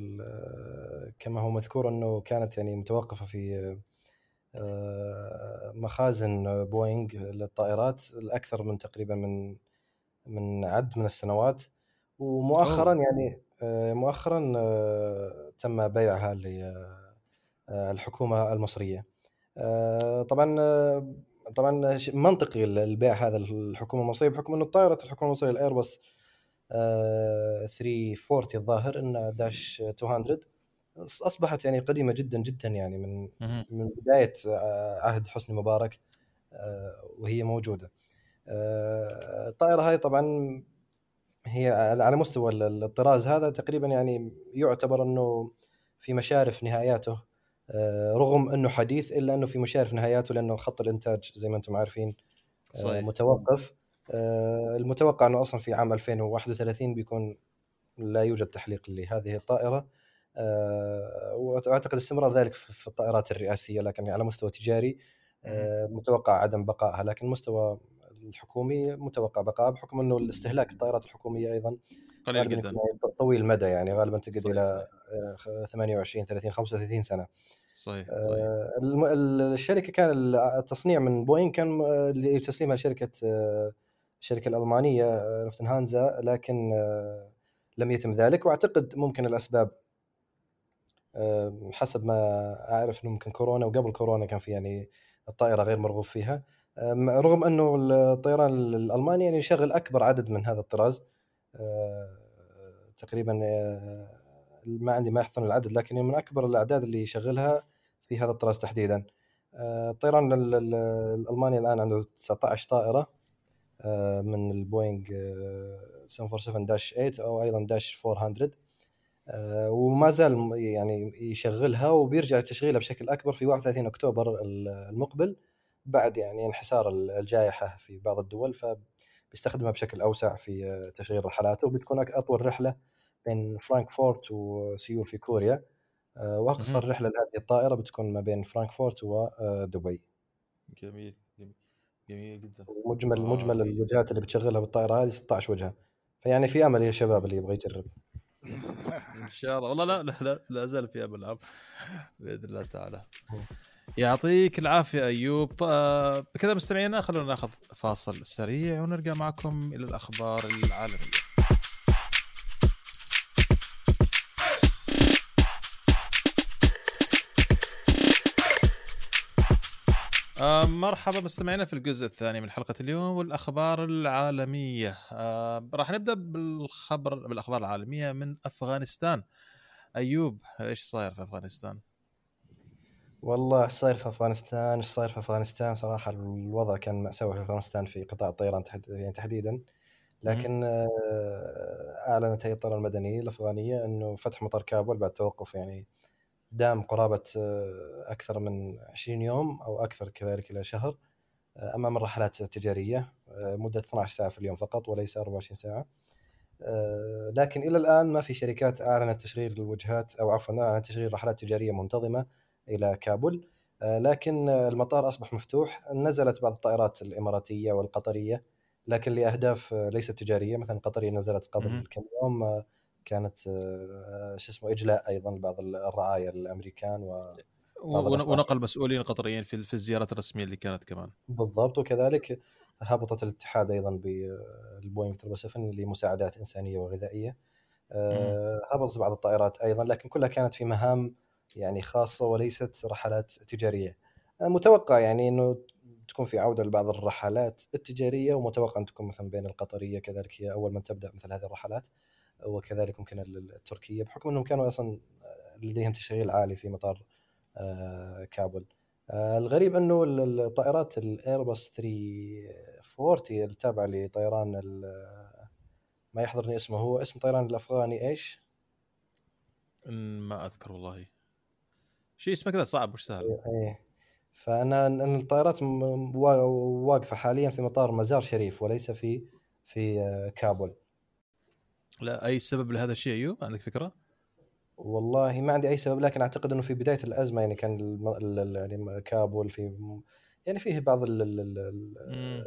كما هو مذكور أنه كانت يعني متوقفة في آه، مخازن بوينغ للطائرات الأكثر من تقريبا من من عد من السنوات ومؤخرا أوه. يعني آه، مؤخرا تم بيعها للحكومة المصرية طبعا طبعا منطقي البيع هذا الحكومة المصرية بحكم إنه طائره الحكومة المصرية الايرباص 340 آه، الظاهر انها داش 200 أصبحت يعني قديمة جدا جدا يعني من من بداية آه، عهد حسني مبارك آه، وهي موجودة. الطائره هاي طبعا هي على مستوى الطراز هذا تقريبا يعني يعتبر إنه في مشارف نهاياته. رغم إنه حديث إلا إنه في مشارف نهاياته لأنه خط الإنتاج زي ما أنتم عارفين صحيح. متوقف. المتوقع أنه أصلا في عام 2031 بيكون لا يوجد تحليق لهذه الطائرة. وأعتقد استمرار ذلك في الطائرات الرئاسية لكن على مستوى تجاري متوقع عدم بقائها لكن مستوى الحكومي متوقع بقائها بحكم أنه الاستهلاك الطائرات الحكومية أيضا قليل جدا. طويل المدى يعني غالبا تقعد إلى 28 30 35 سنة. صحيح, صحيح. آه، الشركة كان التصنيع من بوين كان لتسليمها لشركة آه، الشركة الألمانية لوفتنهانزا لكن آه، لم يتم ذلك وأعتقد ممكن الأسباب. حسب ما أعرف إنه ممكن كورونا وقبل كورونا كان في يعني الطائرة غير مرغوب فيها. رغم إنه الطيران الألماني يعني يشغل أكبر عدد من هذا الطراز تقريبا ما عندي ما يحفظون العدد لكن من أكبر الأعداد اللي يشغلها في هذا الطراز تحديدا. الطيران الألماني الآن عنده 19 طائرة. من البوينغ 747 داش 8 أو أيضا داش 400 وما زال يعني يشغلها وبيرجع لتشغيلها بشكل أكبر في 31 أكتوبر المقبل بعد يعني انحسار الجائحة في بعض الدول فبيستخدمها بشكل أوسع في تشغيل رحلاته وبتكون أطول رحلة بين فرانكفورت وسيول في كوريا. آه، وأقصر رحلة لهذه الطائرة بتكون ما بين فرانكفورت ودبي جميل. جميل جدا. مجمل آه مجمل الوجهات اللي بتشغلها بالطائرة هذه 16 وجهه فيعني في أمل يا شباب اللي يبغى يجرب. إن شاء الله. والله لا لا لا, لا زال في أمل بإذن الله تعالى. يعطيك العافية أيوب. آه، بكذا مستمعينا خلونا ناخذ فاصل سريع ونرجع معكم إلى الأخبار العالمية. آه مرحبا مستمعينا في الجزء الثاني من حلقة اليوم والأخبار العالمية. آه راح نبدأ بالخبر بالأخبار العالمية من أفغانستان. أيوب إيش صاير في أفغانستان؟ والله إيش صاير في أفغانستان؟ إيش صاير في أفغانستان؟ صراحة الوضع كان مأساوي في أفغانستان في قطاع الطيران يعني تحديدا. لكن آه أعلنت هيئة الطيران المدني الأفغانية إنه فتح مطار كابول بعد توقف يعني دام قرابة آه، أكثر من 20 يوم أو أكثر كذلك إلى شهر آه، أمام الرحلات التجارية آه، مدة 12 ساعة في اليوم فقط وليس 24 ساعة. لكن إلى الآن ما في شركات أعلنت تشغيل الوجهات أو عفوا أعلنت تشغيل رحلات تجارية منتظمة إلى كابول. لكن المطار أصبح مفتوح نزلت بعض الطائرات الإماراتية والقطرية لكن لأهداف ليست تجارية. مثلا قطرية نزلت قبل كم يوم كانت آه، شو اسمه إجلاء أيضا بعض الرعايا الأمريكان و ونقل مسؤولين قطريين في في الزيارات الرسمية اللي كانت كمان. بالضبط وكذلك هبطت الاتحاد أيضا بالبوينغ 777 لمساعدات إنسانية وغذائية. آه، هبطت بعض الطائرات أيضا لكن كلها كانت في مهام يعني خاصة وليست رحلات تجارية. آه، متوقع يعني إنه تكون في عودة لبعض الرحلات التجارية ومتوقع أن تكون مثلا بين القطرية كذلك هي أول من تبدأ مثل هذه الرحلات. وكذلك ممكن التركية بحكم إنهم كانوا أصلا لديهم تشغيل عالي في مطار آه، كابول آه، الغريب إنه الطائرات الايرباص 340 التابعة لطيران ما يحضرني اسمه هو اسم طيران الأفغاني إيش؟ ما أذكر والله. شيء اسمه كذا صعب مش سهل. إيه فأنا الطائرات واقفة حاليا في مطار مزار شريف وليس في في آه، كابول لا أي سبب لهذا الشيء أيوب عندك فكرة؟ والله ما عندي أي سبب لكن أعتقد إنه في بداية الأزمة يعني كان يعني كابول في يعني فيه بعض ال- ال- ال- ال- مم.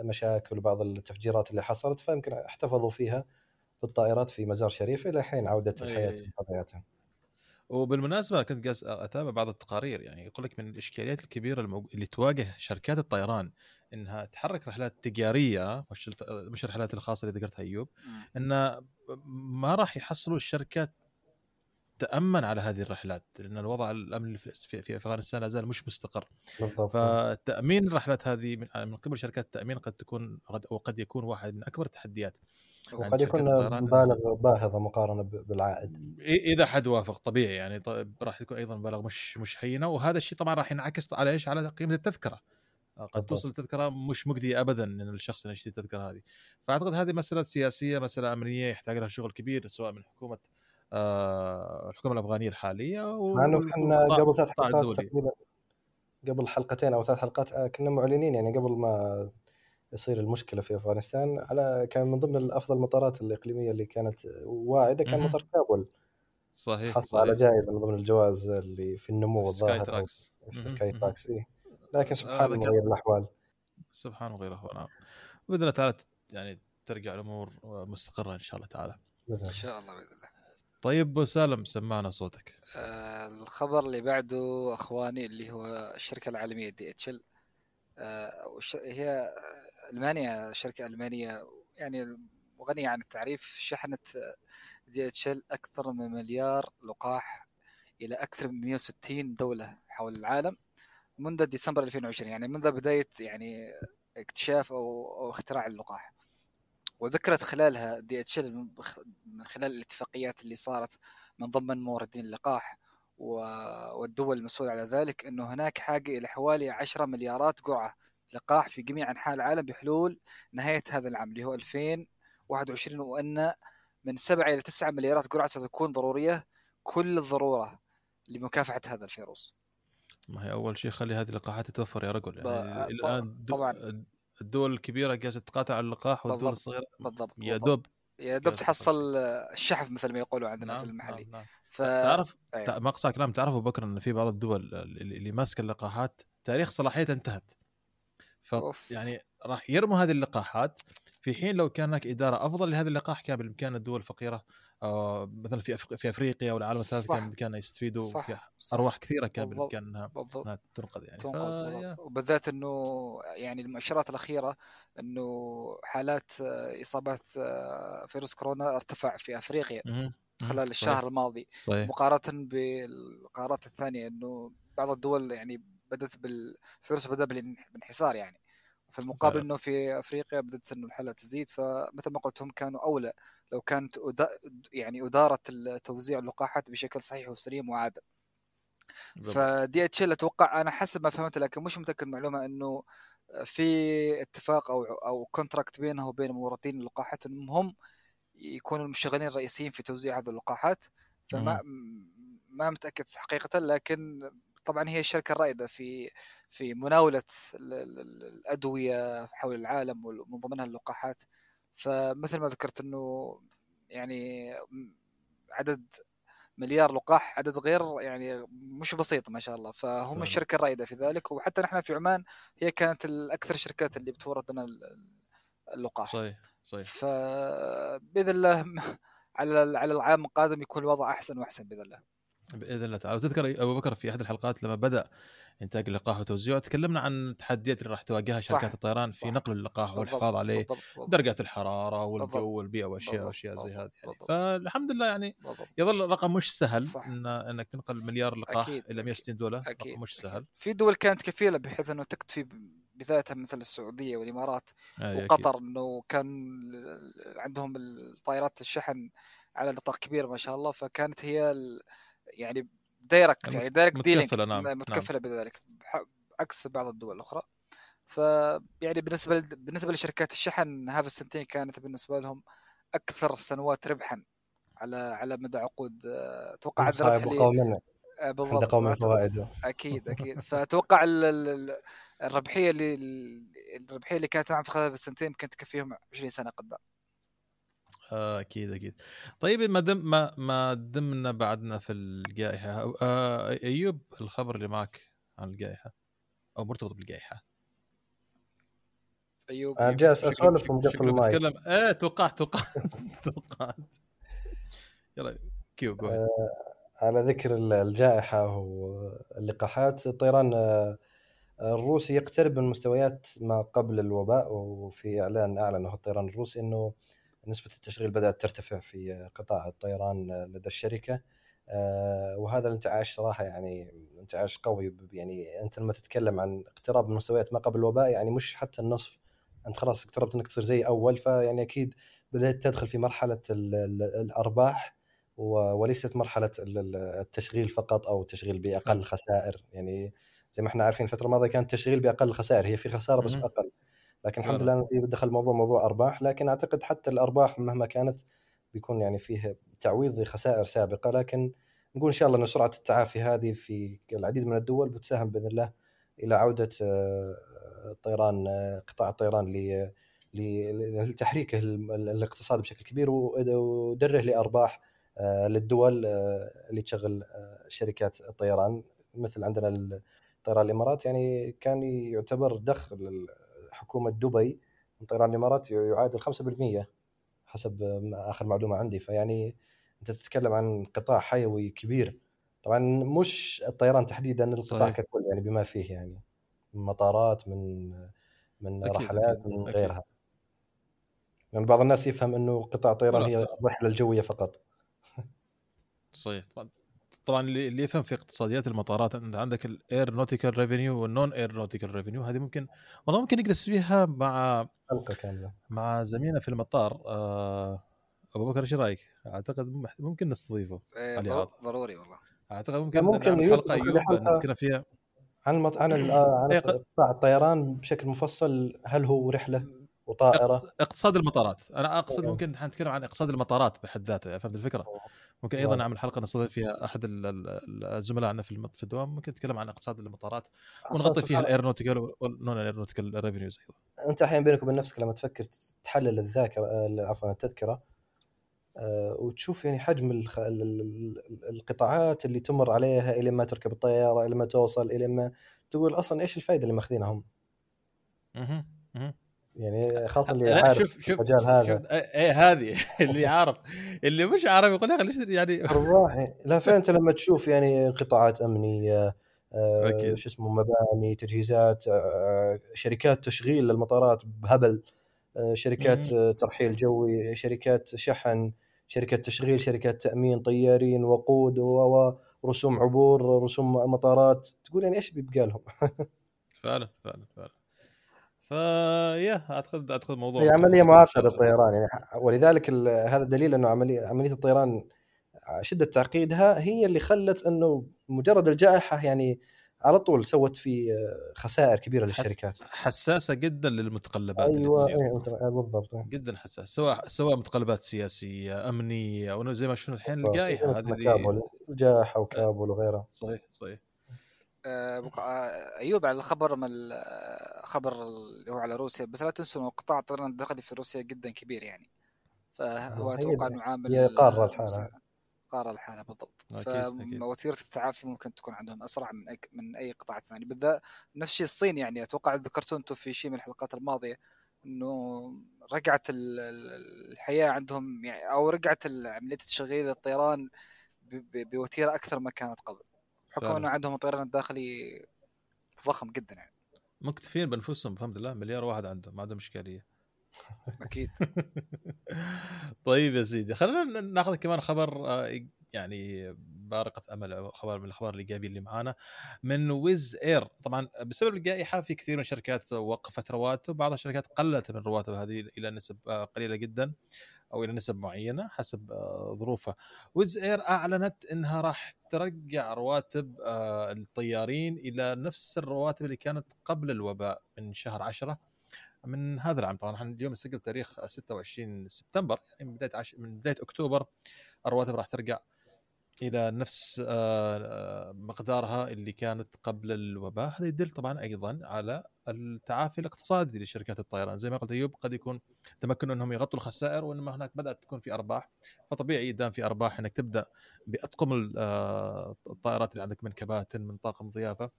المشاكل وبعض التفجيرات اللي حصلت فيمكن احتفظوا فيها بالطائرات في مزار شريف إلى حين عودة. الحياة لطبيعتها. وبالمناسبة كنت قاعد أتابع بعض التقارير يعني يقول لك من الإشكاليات الكبيرة المو... اللي تواجه شركات الطيران إنها تحرك رحلات تجارية مش مش الرحلات الخاصة اللي ذكرتها أيوب. إن ما راح يحصلوا الشركات تأمن على هذه الرحلات لأن الوضع الامني في أفغانستان لا زال مش مستقر بالضبط فتأمين الرحلات هذه من من قبل شركات التأمين قد تكون قد أو قد يكون واحد من أكبر التحديات وقد يكون. مبالغ باهظة مقارنة ب- بالعائد. إذا حد وافق طبيعي يعني طيب راح تكون أيضا مبالغ مش مش هينة وهذا الشيء طبعا راح ينعكس على إيش؟ على قيمة التذكرة قد. توصل التذكره مش مجدية ابدا إن الشخص اللي يشتري التذكرة هذه فأعتقد هذه مسألة سياسية مسألة أمنية يحتاج لها شغل كبير سواء من حكومة آه الحكومة الأفغانية الحالية و- مع إنه إحنا قبل ثلاث حلقات. تقريبا قبل حلقتين أو ثلاث حلقات آه، كنا معلنين يعني قبل ما يصير المشكلة في أفغانستان على كان من ضمن افضل المطارات الإقليمية اللي كانت واعدة كان. مطار كابول صحيح حصل على جائزة من ضمن الجوائز اللي في النمو سكاي الظاهر أو تراكس. سكاي. تراكس إيه. لكن سبحان هذا الله مغير الأحوال. سبحان وغيره نعم. بإذن الله تعالى يعني ترجع الأمور مستقرة إن شاء الله تعالى. ان الله. شاء الله بإذن الله. طيب أبو سالم سمعنا صوتك. آه، الخبر اللي بعده أخواني اللي هو الشركة العالمية دي إتش إل. هي ألمانيا شركة ألمانية يعني غنيه عن التعريف شحنت دي إتش إل أكثر من مليار لقاح إلى أكثر من 160 دولة حول العالم. منذ ديسمبر 2020 يعني منذ بداية يعني اكتشاف أو اختراع اللقاح. وذكرت خلالها دي إتش من خلال الاتفاقيات اللي صارت من ضمن موردين اللقاح والدول المسؤولة على ذلك أنه هناك حاجة إلى حوالي 10 مليارات جرعة لقاح في جميع أنحاء العالم بحلول نهاية هذا العام اللي هو 2021 وأن من 7 إلى 9 مليارات جرعة ستكون ضرورية كل الضرورة لمكافحة هذا الفيروس. ما هي أول شيء خلي هذه اللقاحات تتوفر يا رجل يعني الآن دو- طبعاً. الدول الكبيرة جالسه تقاتل على اللقاح والدول. الصغيرة بالضبط يا. دوب يا دوب تحصل الشحف مثل ما يقولوا عندنا في نعم المحلي نعم نعم. ف... تعرف أيوة. ما اقصى كلام تعرف أبو بكر إن في بعض الدول اللي ماسكة اللقاحات تاريخ صلاحيتها انتهت ف أوف. يعني راح يرموا هذه اللقاحات في حين لو كان هناك إدارة أفضل لهذا اللقاح كان بالإمكان الدول الفقيرة آه مثلا في. في أفريقيا والعالم الثالث. كان بالامكانها يستفيدوا صح. في صح. أرواح كثيرة كان بالضبط. إنها تنقذ يعني تنقذ ف... وبالذات إنه يعني المؤشرات الأخيرة إنه حالات إصابات فيروس كورونا ارتفع في أفريقيا. خلال صحيح. الشهر الماضي صحيح مقارنة بالقارات الثانية إنه بعض الدول يعني بدأت بالفيروس بدأ بالانحسار يعني في المقابل فعلا. إنه في أفريقيا بدأت إنه الحالة تزيد فمثل ما قلت هم كانوا أولى لو كانت أدا- يعني اداره توزيع اللقاحات بشكل صحيح وسليم وعادل. فدي اتش ال أتوقع أنا حسب ما فهمت لكن مش متأكد معلومة إنه في اتفاق أو أو contract بينه وبين موردين اللقاحات إنهم هم يكونوا المشغلين الرئيسيين في توزيع هذه اللقاحات فما ما متأكد حقيقة لكن طبعا هي الشركة الرائده في في مناولة ال- ال- ال- الأدوية حول العالم ومن ضمنها اللقاحات. فمثل ما ذكرت إنه يعني عدد مليار لقاح عدد غير يعني مش بسيط ما شاء الله. فهم فعلا. الشركة الرائدة في ذلك. وحتى نحن في عمان هي كانت الاكثر الشركات اللي بتورد لنا ال- اللقاح. صحيح صحيح. فباذن الله على على العام القادم يكون الوضع أحسن وأحسن بإذن الله. بإذن الله تعالى وتذكر أبو بكر في أحد الحلقات لما بدأ إنتاج اللقاح وتوزيعه تكلمنا عن التحديات اللي راح تواجهها صح. شركات الطيران في صح. نقل اللقاح بالضبط، والحفاظ عليه بالضبط بالضبط, درجات الحرارة والجو. والبيئة وأشياء وأشياء زي هذه يعني. فالحمد لله يعني بالضبط. يظل رقم مش سهل صح. إن إنك تنقل مليار لقاح أكيد، إلى 160 دوله أكيد رقم مش أكيد. سهل في دول كانت كفيلة بحيث إنه تكتفي بذاتها مثل السعودية والإمارات أكيد. وقطر إنه كان عندهم الطائرات الشحن على نطاق كبير ما شاء الله فكانت هي ال- يعني direct يعني direct dealing متكفلة، نعم، نعم. متكفلة بذلك. بح- عكس بعض الدول الأخرى. ف يعني بالنسبة ل- بالنسبة لشركات الشحن هذه السنتين كانت بالنسبة لهم أكثر سنوات ربحا على على مدى عقود. أتوقع الربح اللي بالضبط. قوم أعتقد- فوائده أكيد أكيد. فاتوقع ال- ال- ال- الربحية اللي الربحية اللي كانت معهم في خلال السنتين يمكن تكفيهم 20 سنة قدام. آه، أكيد أكيد. طيب ما دم ما ما دمنا بعدنا في الجائحة؟ آه، أيوب الخبر اللي معك عن الجائحة أو مرتبط بالجائحة؟ أيوب أنا جالس اسولف ومقفل المايك. تتكلم إيه توقعت توقعت توقعت. يلا كيو جو آه، على ذكر الجائحة واللقاحات الطيران آه، الروسي يقترب من مستويات ما قبل الوباء وفي إعلان أعلنه الطيران الروسي أنه نسبة التشغيل بدأت ترتفع في قطاع الطيران لدى الشركة. آه، وهذا الانتعاش صراحة يعني انتعاش قوي. يعني أنت لما تتكلم عن اقتراب من مستويات ما قبل الوباء يعني مش حتى النصف. أنت خلاص اقتربت أنك تصير زي أول فيعني أكيد بدأت تدخل في مرحلة الأرباح وليست مرحلة التشغيل فقط أو التشغيل بأقل خسائر. يعني زي ما إحنا عارفين الفترة الماضية كان التشغيل بأقل خسائر هي في خسارة بس أقل لكن الحمد لله دخل الموضوع موضوع أرباح لكن أعتقد حتى الأرباح مهما كانت بيكون يعني فيه تعويض لخسائر سابقة لكن نقول إن شاء الله إن سرعة التعافي هذه في العديد من الدول بتساهم بإذن الله إلى عودة الطيران آه، آه، قطاع الطيران لتحريكه الاقتصاد بشكل كبير ودره لأرباح آه، للدول اللي تشغل شركات الطيران. مثل عندنا طيران الإمارات يعني كان يعتبر دخل حكومة دبي من طيران الامارات يعادل 5% حسب آخر معلومة عندي فيعني أنت تتكلم عن قطاع حيوي كبير طبعا مش الطيران تحديدا القطاع. ككل يعني بما فيه يعني من مطارات من من أكيد رحلات أكيد. من غيرها أكيد. يعني بعض الناس يفهم إنه قطاع الطيران هي الرحلة الجوية فقط صحيح طبعا اللي يفهم في اقتصاديات المطارات أنت عندك ال aeronautical revenue وال non aeronautical revenue هذه ممكن والله ممكن نجلس فيها مع حلقة كاملة. مع زميلنا في المطار آه أبو بكر إيش رأيك؟ أعتقد ممكن نستضيفه. إيه ضروري والله. أعتقد ممكن ممكن حلقة نتكلم فيها. عن المط... عن آه، عن إيه، قطاع الطيران بشكل مفصل هل هو رحلة وطائرة؟ اقتصاد المطارات. أنا أقصد. ممكن نتكلم عن اقتصاد المطارات بحد ذاته فهمت الفكرة؟ ممكن أيضا نعمل حلقة نستضيف فيها أحد الزملاء عندنا في في الدوام ممكن نتكلم عن اقتصاد المطارات ونغطي فيها ال aeronautical وال non aeronautical revenues أيضا. أنت الحين بينك وبين نفسك لما تفكر تحلل الذاكرة عفوا التذكرة آه، وتشوف يعني حجم القطاعات اللي تمر عليها إلى ما تركب الطيارة إلى ما توصل إلى ما تقول أصلا إيش الفائده اللي ماخذينها هم؟ يعني خاصة اللي عارف شوف شوف المجال هذا. إيه هذه اللي عارف اللي مش عارف يقول يا أخي يعني ارواحي لا فانت لما تشوف يعني قطاعات أمنية آه شو اسمه مباني تجهيزات آه شركات تشغيل للمطارات بهبل آه شركات ترحيل جوي شركات شحن شركات تشغيل شركات تأمين طيارين وقود ورسوم عبور رسوم مطارات. تقول يعني إيش بيبقى لهم؟ فعلا فعلا فعلا. فيا أعتقد أعتقد موضوع هي عملية معقدة الطيران يعني ولذلك هذا دليل إنه عملية عملية الطيران شدة تعقيدها هي اللي خلت إنه مجرد الجائحة يعني على طول سوت في خسائر كبيرة للشركات. حساسة جدا للمتقلبات أيوه أيوة بالضبط. جدا حساسه سواء سواء متقلبات سياسية أمنية أو زي ما شفنا الحين الجائحة هذه. الجائحه وكابول وغيرها. صحيح صحيح. آه، آه، أيوب على الخبر من الخبر اللي هو على روسيا. بس لا تنسوا انه قطاع الطيران الداخلي في روسيا جدا كبير يعني. فهو أتوقع إنه عامل قارة الحالة. قارة الحالة بالضبط. فوتيره التعافي ممكن تكون عندهم أسرع من أي من أي قطاع ثاني. بالذات نفس الشيء الصين يعني. أتوقع ذكرتوا أنتم في شيء من الحلقات الماضية إنه رجعت الحياة عندهم يعني أو رجعت عملية تشغيل الطيران بوتيرة أكثر ما كانت قبل. بحكم انه عندهم الطيران الداخلي ضخم جدا يعني. مكتفين بأنفسهم بفهم الله مليار واحد عندهم ما عندهم إشكالية. أكيد. طيب يا سيدي خلينا ناخذ كمان خبر آه، يعني بارقة أمل خبر من الأخبار الإيجابية اللي معانا. من ويز إير طبعا بسبب الجائحة في كثير من الشركات وقفت رواتب بعض الشركات قلت من الرواتب هذه إلى نسب آه، قليلة جدا. أو إلى نسب معينة حسب آه، ظروفها. ويز إير أعلنت إنها راح ترجع رواتب آه، الطيارين إلى نفس الرواتب اللي كانت قبل الوباء من شهر 10 من هذا العام. طبعا إحنا اليوم نسجل تاريخ 26 سبتمبر يعني من بداية عش... من بداية أكتوبر الرواتب راح ترجع إلى نفس آه، مقدارها اللي كانت قبل الوباء هذا يدل طبعا أيضا على التعافي الاقتصادي لشركات الطيران زي ما قلت أيوب قد يكون تمكنوا أنهم يغطوا الخسائر وإنما هناك بدأت تكون في أرباح فطبيعي دام في أرباح إنك تبدأ باطقم الطائرات اللي عندك من كباتن من طاقم ضيافة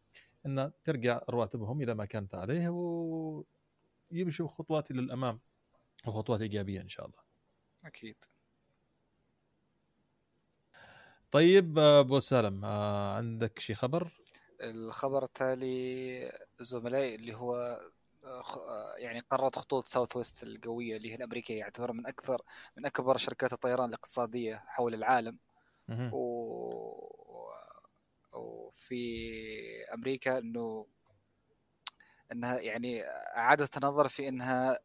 إن ترجع رواتبهم إلى ما كانت عليه ويمشوا خطوات إلى الأمام وخطوات إيجابية إن شاء الله. أكيد. طيب أبو سالم آه، عندك شي خبر؟ الخبر التالي زملائي اللي هو آه، آه، يعني قررت خطوط ساوث ويست القوية اللي هي الأمريكية يعتبر من أكثر من أكبر شركات الطيران الاقتصادية حول العالم. و... وفي أمريكا إنه إنها يعني أعادت النظر في إنها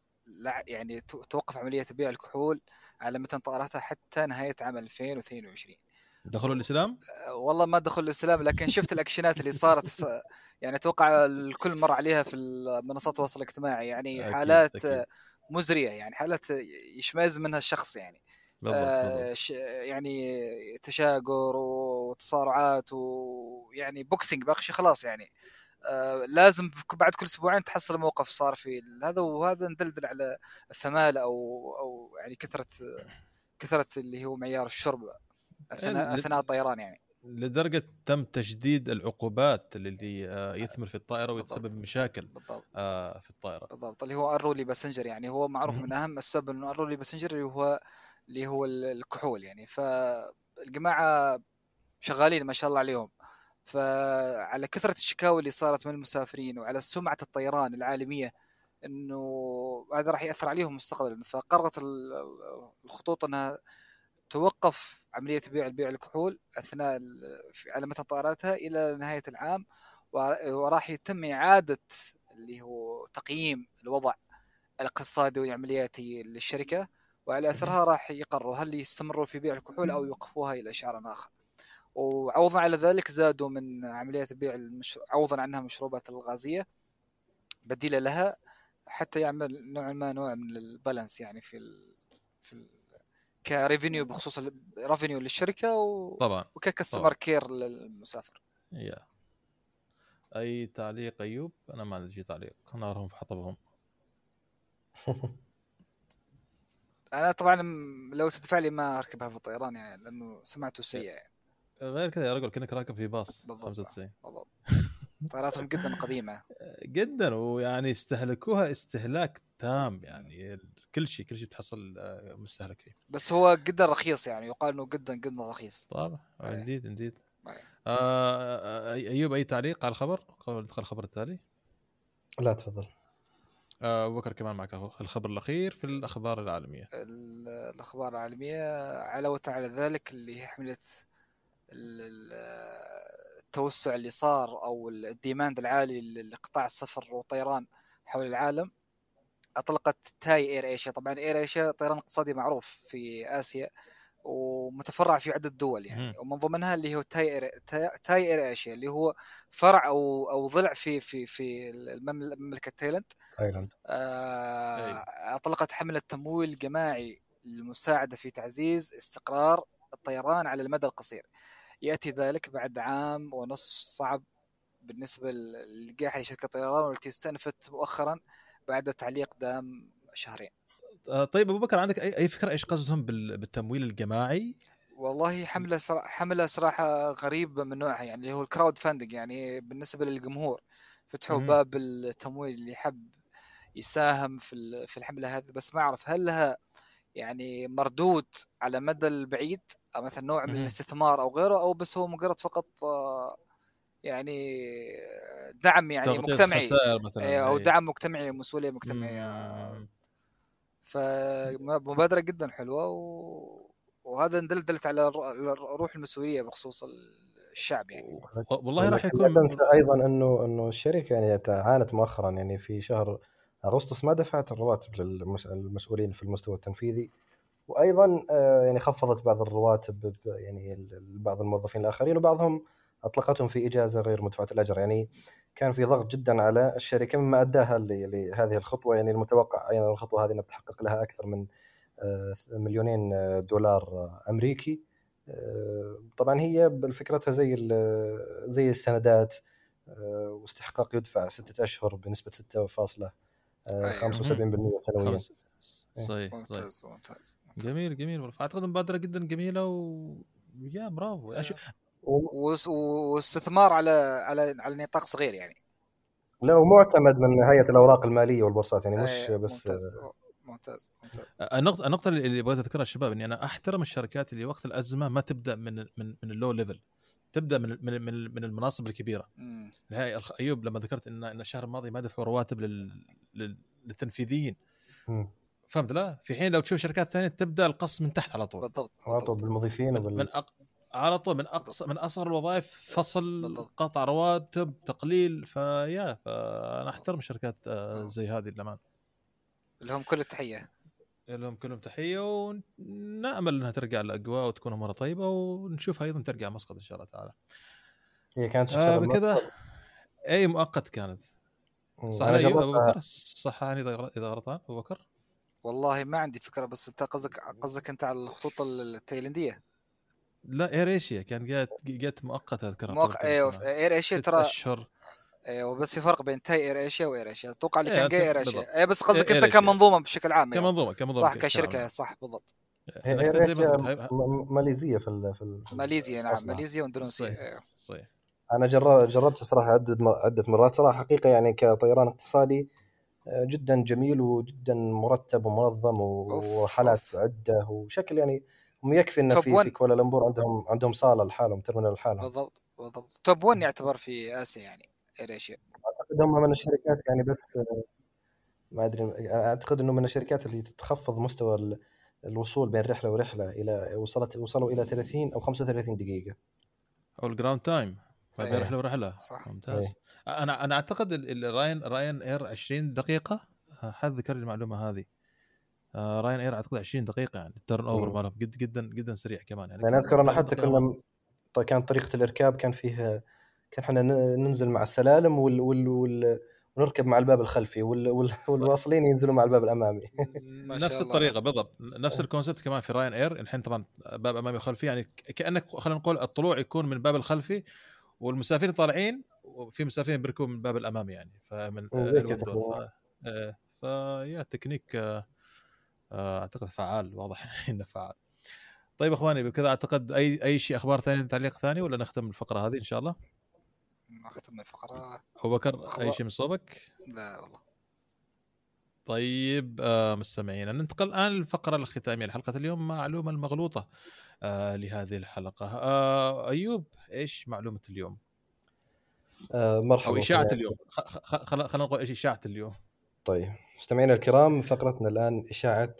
يعني توقف عملية بيع الكحول على متن طائراتها حتى نهاية عام 2022 دخلوا الإسلام؟ والله ما دخلوا الإسلام لكن شفت الأكشنات اللي صارت يعني أتوقع الكل مر عليها في منصات التواصل الاجتماعي يعني أكيد حالات أكيد. مزرية يعني حالات يشمئز منها الشخص يعني بالضبط آه يعني تشاقر وتصارعات ويعني بوكسينج باقي شيء خلاص يعني آه لازم بعد كل أسبوعين تحصل موقف صار في هذا وهذا ندلدل على الثمال أو أو يعني كثره كثرة اللي هو معيار الشرب أثناء أثناء الطيران يعني. لدرجة تم تشديد العقوبات اللي آه، يثمر في الطائرة ويتسبب مشاكل بالضبط. آه، في الطائرة. بالضبط. اللي هو ال unruly passenger يعني. هو معروف من أهم اسباب إنه ال unruly passenger اللي هو اللي هو الكحول يعني. فالجماعه شغالين ما شاء الله عليهم. فعلى كثرة الشكاوي اللي صارت من المسافرين وعلى سمعة الطيران العالمية إنه هذا راح يأثر عليهم مستقبلا. فقررت الخطوط إنها توقف عملية بيع البيع الكحول أثناء على متن طائراتها إلى نهاية العام وراح يتم إعادة اللي هو تقييم الوضع الاقتصادي والعملياتي للشركة وعلى أثرها راح يقرروا هل يستمروا في بيع الكحول أو يوقفوها إلى شهر آخر. وعوضا على ذلك زادوا من عمليات بيع المش... عوضا عنها المشروبات الغازية بديلة لها حتى يعمل نوع ما نوع من ال balance يعني في ال... في ال... ك revenue بخصوص ال revenue للشركة و... طبعا وك customer care للمسافر. yeah. أي تعليق أيوب؟ أنا ما عندي تعليق. نارهم في حطبهم. أنا طبعا لو تدفع لي ما أركبها في الطيران يعني لأنه سمعته سيء يعني. غير كذا يا رجل كأنك راكب في باص. 95 بالضبط. طياراتهم جدا قديمة. جدا ويعني استهلكوها استهلاك تام يعني كل شيء كل شيء بتحصل آه، مستهلك فيه. بس هو جدا رخيص يعني يقال إنه جدا جدا رخيص. طبعا انديد انديد آه أيوب أي تعليق على الخبر؟ قبل ندخل الخبر التالي. لا تفضل. آه بكر كمان معك الخبر الأخير في الأخبار العالمية. الأخبار العالمية علاوه على ذلك اللي هي حملة التوسع اللي صار أو ال demand العالي لقطاع السفر والطيران حول العالم. أطلقت تاي إير إيشيا. طبعا إير إيشيا طيران اقتصادي معروف في آسيا ومتفرع في عدة دول يعني. ومن ضمنها اللي هو تاي اير تاي إير إيشيا اللي هو فرع أو أو ضلع في في في مملكة تايلاند. تايلاند. آه أطلقت حملة تمويل جماعي للمساعدة في تعزيز استقرار الطيران على المدى القصير. يأتي ذلك بعد عام ونصف صعب بالنسبة للقاحه لشركة الطيران والتي استأنفت مؤخرا بعد تعليق دام شهرين. طيب أبو بكر عندك اي فكرة؟ إيش قصدهم بالتمويل الجماعي؟ والله حملة صراحة حملة صراحة غريبة من نوعها يعني اللي هو الكراود فاندنج يعني بالنسبة للجمهور. فتحوا مم. باب التمويل اللي حب يساهم في في الحملة هذه. بس ما أعرف هل لها يعني مردود على المدى البعيد؟ مثلا نوع من الاستثمار أو غيره أو بس هو مجرد فقط آه، يعني دعم يعني مجتمعي. مثلا إيه، أو دعم مجتمعي ومسؤوليه مجتمعية. فمبادرة جدا حلوة و... وهذا دلت على روح المسؤولية بخصوص الشعب يعني. والله راح يكون لا تنسى أيضا إنه إنه الشركة يعني عانت مؤخرا يعني في شهر أغسطس ما دفعت الرواتب للمسؤولين في المستوى التنفيذي. وأيضا آه، يعني خفضت بعض الرواتب يعني بعض الموظفين الآخرين وبعضهم أطلقتهم في إجازة غير مدفوعة الأجر. يعني كان في ضغط جدا على الشركة مما أداها لهذه الخطوة. يعني المتوقع أيضا الخطوة هذه إنها بتحقق لها أكثر من آه، مليونين دولار أمريكي. آه، طبعا هي فكرتها زي زي السندات آه، واستحقاق يدفع ستة أشهر بنسبة 6.75% سنويا. خمس إيه. صحيح صحيح. ممتاز ممتاز جميل جميل. والله أعتقد مبادرة جدا جميلة و يا برافو. أش... و- وس- واستثمار على على على نطاق صغير يعني. لا ومعتمد من هيئة الأوراق المالية والبورصات يعني مش إيه، بس ممتاز ممتاز ممتاز. النقطة النقطة اللي بغيت اذكرها الشباب اني أنا أحترم الشركات اللي وقت الأزمة ما تبدأ من من من ال low level. تبدأ من من من, من المناصب الكبيرة. مم. هاي الخ- أيوب لما ذكرت إن إن الشهر الماضي ما دفعوا رواتب لل... لل... للتنفيذيين. فهمت لا؟ في حين لو تشوف شركات ثانية تبدأ القص من تحت على طول. بالضبط. عطوا بالضبط بالمضيفين من, من وبال... أق... على طول من اقصى من أصغر الوظائف فصل بالضبط. قطع رواتب تقليل فيا فأنا أحترم شركات آه، زي هذه للامانه لهم كل التحية. لهم كلهم تحية ونأمل إنها ترجع الاجواء وتكون امورها طيبة ونشوفها أيضا ترجع مسقط إن شاء الله تعالى. هي كانت آه مصدر. أي مؤقت كانت. صح جربتها. بكر. صححني إذا غلطان أبو بكر. والله ما عندي فكرة بس انت قصدك قصدك انت على الخطوط التايلنديه لا اير ايشيا كان جات جات مؤقتة اذكرها موقع كم أيوه. اير ايشيا ترى أشهر أيوه بس في فرق بين تاي اير ايشيا واير ايشيا أتوقع اللي إيه، كان جاي اير. ايشيا اي بس قصدك أنت. كمنظومة بشكل عام أيوة. كمنظومة كمنظومة صح كشركة. صح بالضبط ما ايشيا ماليزيه في ال... في ال... ماليزيا نعم. ماليزيا وإندونيسيا صحيح. أيوة. صحيح أنا جربت جربت صراحة عدة عدة مرات صراحة حقيقة يعني كطيران اقتصادي جدا جميل وجدا مرتب ومنظم و- أوف، ورحلات أوف. عدة وشكل يعني يكفي إنه في. في كوالالمبور عندهم عندهم صالة لحالهم terminal لحالهم بالضبط بالضبط top 1 يعتبر في آسيا يعني اير ايشيا أعتقد هم من الشركات يعني بس آه، ما أدري أعتقد إنه من الشركات اللي تخفض مستوى ال- الوصول بين رحلة ورحلة إلى وصلت وصلوا إلى 30 أو 35 دقيقة أو ال ground time بين. رحلة ورحلة صح. ممتاز إيه. أنا أنا أعتقد ال- ال- راين راين إير 20 دقيقة. آه، حد ذكر لي المعلومة هذه. آه، راين إير أعتقد 20 دقيقة يعني ال turnover. مالهم. جد جدا جدا سريع كمان يعني. يعني أذكر أنا 30 حتى كنا كانت طريقة الإركاب كان فيها كان إحنا ن- ننزل مع السلالم وال وال وال ونركب مع الباب الخلفي وال وال والواصلين ينزلوا مع الباب الأمامي. نفس. الطريقة بالضبط. نفس ال concept كمان في راين إير. الحين طبعا باب أمامي وخلفي يعني كأنك خلينا نقول الطلوع يكون من الباب الخلفي والمسافرين طالعين وفي مسافرين بيركبوا من الباب الامامي يعني فمن زي. كذا. آه، فيا تكنيك آه، آه، أعتقد فعال واضح إنه فعال طيب إخواني بكذا أعتقد أي أي شيء أخبار ثانية تعليق ثاني ولا نختم الفقرة هذه إن شاء الله اختم الفقرة أبو بكر أي. شيء من صوبك لا والله طيب آه مستمعينا ننتقل الآن للفقرة الختامية لحلقه اليوم معلومة المغلوطة آه لهذه الحلقة آه أيوب إيش معلومة اليوم آه، مرحبا أو إشاعة. اليوم. خ- خ- خل- خلينا نقول إيش إشاعة اليوم. طيب. مستمعينا الكرام فقرتنا الآن إشاعة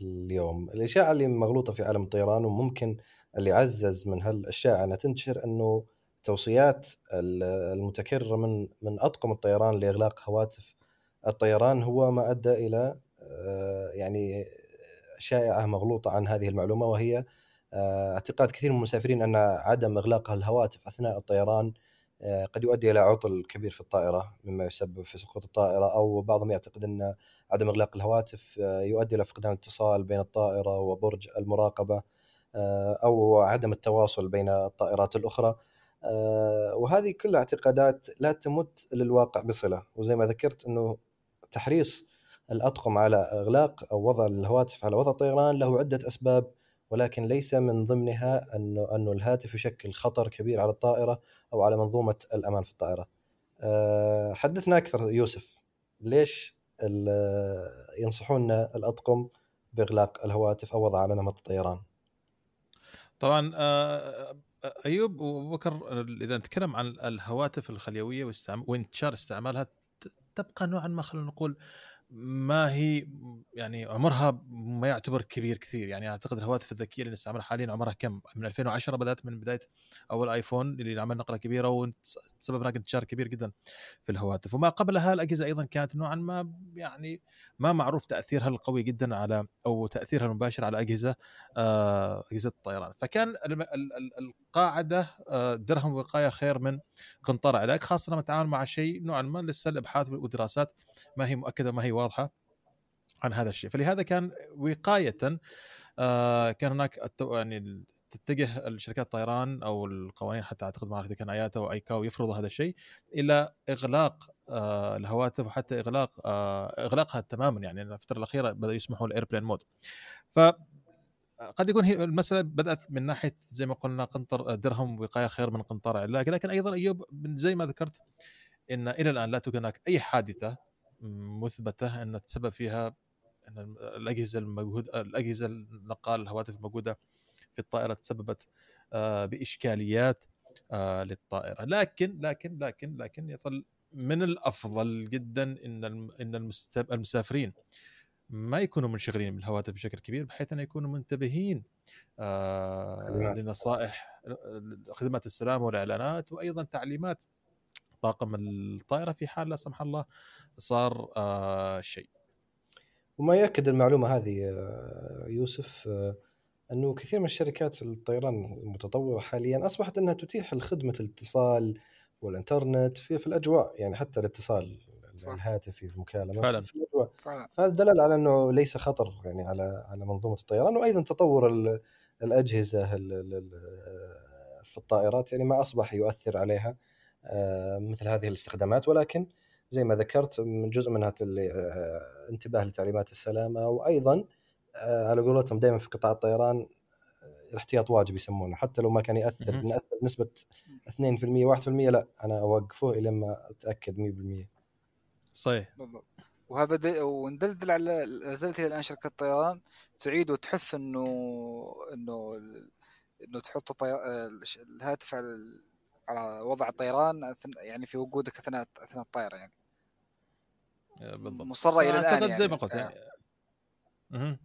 اليوم. الإشاعة اللي مغلوطة في عالم الطيران وممكن اللي عزز من هالإشاعة أنها تنتشر أنه توصيات ال- المتكرره من من أطقم الطيران لإغلاق هواتف الطيران هو ما أدى إلى آه، يعني شائعة مغلوطة عن هذه المعلومة وهي آه، اعتقاد كثير من المسافرين أن عدم إغلاق الهواتف أثناء الطيران قد يؤدي إلى عطل كبير في الطائرة مما يسبب في سقوط الطائرة أو بعضهم يعتقد أن عدم إغلاق الهواتف آه، يؤدي إلى فقدان الاتصال بين الطائرة وبرج المراقبة آه، أو عدم التواصل بين الطائرات الأخرى. آه، وهذه كلها اعتقادات لا تمت للواقع بصلة. وزي ما ذكرت أنه تحريص الأطقم على إغلاق أو وضع الهواتف على وضع الطيران له عدة أسباب ولكن ليس من ضمنها انه انه الهاتف يشكل خطر كبير على الطائرة أو على منظومة الأمان في الطائرة. أه، حدثنا أكثر يوسف ليش ينصحون الأطقم بإغلاق الهواتف أو وضعها على نمط الطيران؟ طبعا آه، آه، أيوب وابو بكر إذا نتكلم عن الهواتف الخليوية وإنتشار استعمالها تبقى نوعا ما خلينا نقول ما هي يعني عمرها ما يعتبر كبير كثير. يعني أعتقد الهواتف الذكية اللي نستعملها حاليا عمرها كم؟ من 2010 بدأت من بداية أول آيفون اللي عمل نقلة كبيرة وسبب هناك انتشار كبير جدا في الهواتف. وما قبلها الأجهزة أيضا كانت نوعا ما يعني ما معروف تأثيرها القوي جدا على أو تأثيرها المباشر على أجهزة آه، أجهزة الطيران. فكان القاعده آه، درهم وقاية خير من قنطره علاج خاصة لما نتعامل مع شيء نوعا ما لسه الأبحاث والدراسات ما هي مؤكدة ما هي واضحة عن هذا الشيء. فلهذا كان وقاية آه، كان هناك يعني تتجه الشركات الطيران أو القوانين حتى أعتقد ما أعرف إذا كان آياتا أو آيكاو يفرضوا هذا الشيء إلى إغلاق آه الهواتف وحتى إغلاق إغلاقها تماما. يعني الفترة الأخيرة بدأوا يسمحوا ال airplane mode ف قد يكون هي المسألة بدأت من ناحية زي ما قلنا قنطر درهم وقاية خير من قنطار علاج لكن أيضا أيوب زي ما ذكرت إن إلى الآن لا توجد هناك أي حادثة مثبتة أن تسبب فيها أن الأجهزة الموجود الأجهزة النقال الهواتف الموجودة في الطائرة تسببت آه، بإشكاليات آه، للطائرة. لكن لكن لكن لكن يظل من الأفضل جدا إن إن المسافرين ما يكونوا منشغلين بالهواتف بشكل كبير بحيث أن يكونوا منتبهين آه لنصائح خدمات السلامه والإعلانات وأيضا تعليمات طاقم الطائرة في حال لا سمح الله صار آه شيء. وما ياكد المعلومة هذه آه، يوسف آه، أنه كثير من الشركات الطيران المتطورة حاليا أصبحت أنها تتيح خدمه الاتصال والإنترنت في, في الأجواء يعني حتى الاتصال. الهاتفي في المكالمه فعلا. فهذا دلال على إنه ليس خطر يعني على على منظومة الطيران وأيضا تطور الأجهزة في الطائرات يعني ما أصبح يؤثر عليها آه، مثل هذه الاستخدامات. ولكن زي ما ذكرت من جزء منها آه، انتباه لتعليمات السلامة وأيضا آه، على قولتهم دائما في قطاع الطيران الاحتياط واجب يسمونه. حتى لو ما كان ياثر بناثر بنسبة 2% 1% لا أنا أوقفه إلى ما أتأكد 100% صحيح بالضبط وهذا وندلدل على زلت إلى الآن شركة الطيران تعيد وتحث إنه إنه إنه تحط الطير... الهاتف على على وضع الطيران يعني في وجودك اثناء أثناء الطائره يعني بالضبط مصرة إلى الآن يعني. زي ما قلت يعني. أها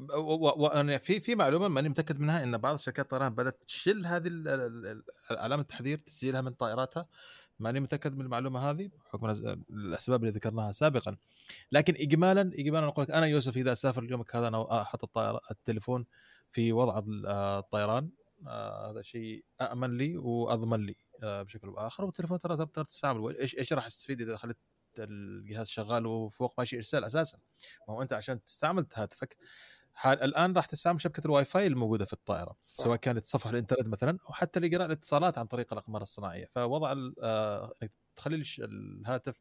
وأنا في في معلومة ماني متأكد منها إن بعض شركات الطيران بدأت تشيل هذه علامه التحذير تسجيلها من طائراتها ماني متأكد من المعلومة هذه بحكم الأسباب اللي ذكرناها سابقا. لكن اجمالا اجمالا أقول لك أنا يوسف إذا أسافر اليوم هذا أنا أحط الطائره التليفون في وضع الطيران آه هذا شيء امن لي وأضمن لي آه بشكل بآخر. والتليفون ترى تقدر تستعمل إيش إيش راح استفيد إذا خليت الجهاز شغال وفوق ماشي إرسال أساسا؟ ما هو أنت عشان تستعمل هاتفك حال الآن راح تستعمل شبكة الواي فاي الموجودة في الطائرة صح. سواء كانت صفحة الإنترنت مثلا أو حتى لقراء الاتصالات عن طريق الاقمار الصناعية. فوضع آه إنك تخلي الهاتف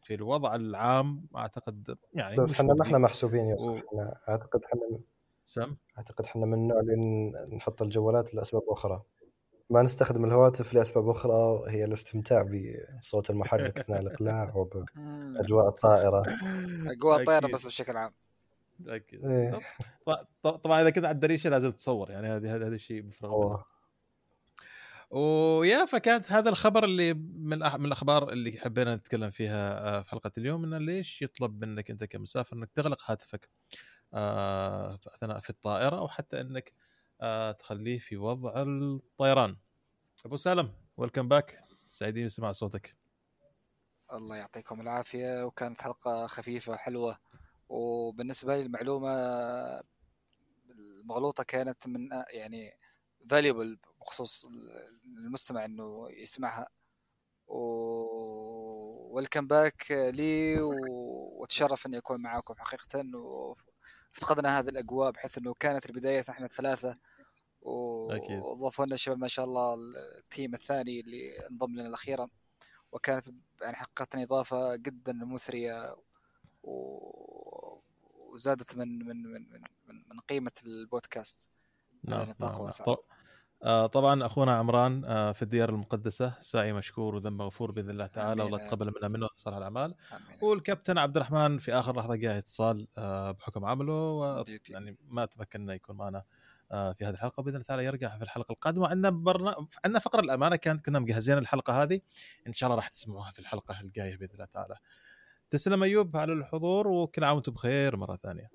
في الوضع العام أعتقد يعني بس إحنا ما إحنا محسوبين يا و... إحنا أعتقد إحنا سم؟ أعتقد إحنا من النوع اللي نحط الجوالات لأسباب أخرى. ما نستخدم الهواتف لأسباب أخرى هي الاستمتاع بصوت المحرك أثناء الإقلاع وباجواء الطائرة. أجواء الطائرة بس بشكل عام. إيه. طبعا إذا كنت على الدريشة لازم تصور يعني هذه هذا الشيء مفروغ ويا فكانت هذا الخبر اللي من من الأخبار اللي حبينا نتكلم فيها آه، في حلقة اليوم إنه ليش يطلب منك أنت كمسافر إنك تغلق هاتفك آه، في أثناء في الطائرة أو حتى إنك آه، تخليه في وضع الطيران. أبو سالم ويلكم باك سعيدين نسمع صوتك. الله يعطيكم العافية وكانت حلقة خفيفة حلوة وبالنسبة لي المعلومة المغلوطة كانت من يعني valuable بخصوص المستمع إنه يسمعها. و welcome back لي وأتشرف إني أكون معاكم حقيقة. وافتقدنا هذه الأجواء بحيث إنه كانت البداية إحنا الثلاثة. وضافوا لنا شباب ما شاء الله ال team الثاني اللي انضم لنا الاخيرا وكانت يعني حقيقة إضافة جدا مثرية. وزادت من من من من, من قيمة البودكاست نعم, نعم. آه طبعا أخونا عمران آه في الديار المقدسة سعي مشكور وذنب غفور بإذن الله تعالى والله يتقبل منا منه صالح الأعمال. والكابتن عبد الرحمن في آخر لحظة جاء اتصال آه بحكم عمله و يعني ما تمكنا يكون معنا في هذه الحلقة باذن الله تعالى يرجع في الحلقة القادمة. عندنا برنا... عندنا فقرة الأمانة كانت كنا مجهزين الحلقة هذه. إن شاء الله راح تسمعوها في الحلقة الجاية بإذن الله تعالى. تسلم أيوب على الحضور وكل عام وأنتم بخير مرة ثانية.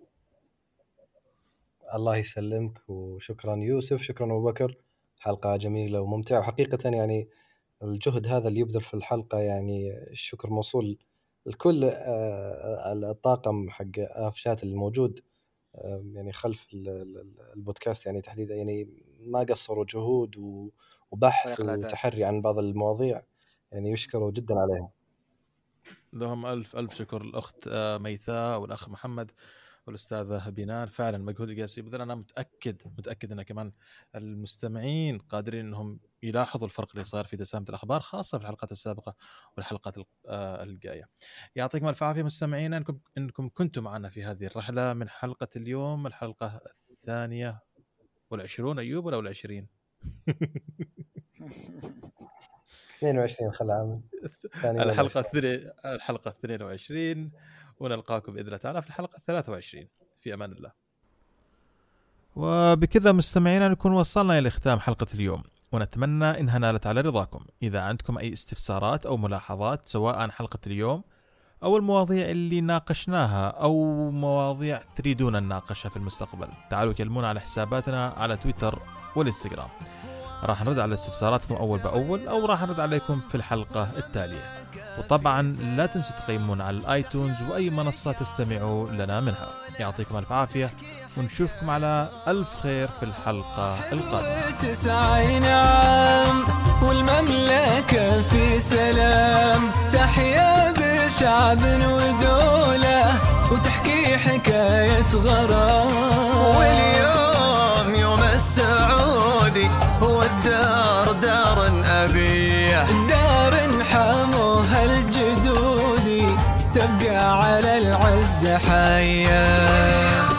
الله يسلمك وشكرا يوسف شكرا أبو بكر. حلقة جميلة وممتعة وحقيقة يعني الجهد هذا اللي يبذل في الحلقة يعني الشكر موصول لكل آه، الطاقم حق آفشات الموجود يعني خلف البودكاست يعني تحديدا يعني ما قصروا جهود وبحث وتحري عن بعض المواضيع يعني يشكروا جدا عليها لهم ألف ألف شكر الاخت آه، ميثاء والأخ محمد والأستاذة بنان فعلا مجهود قياسي يبذل أنا متأكد متأكد إن كمان المستمعين قادرين إنهم يلاحظوا الفرق اللي صار في دسامة الأخبار خاصة في الحلقات السابقة والحلقات آه، الجاية. يعطيكم ألف عافية مستمعينا أنكم إنكم كنتم معنا في هذه الرحلة من حلقة اليوم الحلقة الثانية والعشرون أيوب ولا والعشرين؟ 22 خل عام الحلقة الحلقة 22 ونلقاكم بإذن الله تعالى في الحلقة 23 في أمان الله. وبكذا مستمعينا نكون وصلنا إلى ختام حلقة اليوم. ونتمنى إنها نالت على رضاكم. إذا عندكم أي استفسارات أو ملاحظات سواء عن حلقة اليوم أو المواضيع اللي ناقشناها أو مواضيع تريدون نناقشها في المستقبل تعالوا كلمونا على حساباتنا على تويتر والإنستغرام. راح نرد على استفساراتكم أول بأول أو راح نرد عليكم في الحلقة التالية. وطبعا لا تنسوا تقيمون على الآيتونز وأي منصة تستمعوا لنا منها. يعطيكم ألف عافية ونشوفكم على ألف خير في الحلقة القادمة. تسعى نعم والمملكة في سلام. تحيا بشعب ودولة وتحكي حكاية غرام. واليوم يوم السعودي هو الدار دار أبيه. دار حموها الجدودي تبقى على العز حياه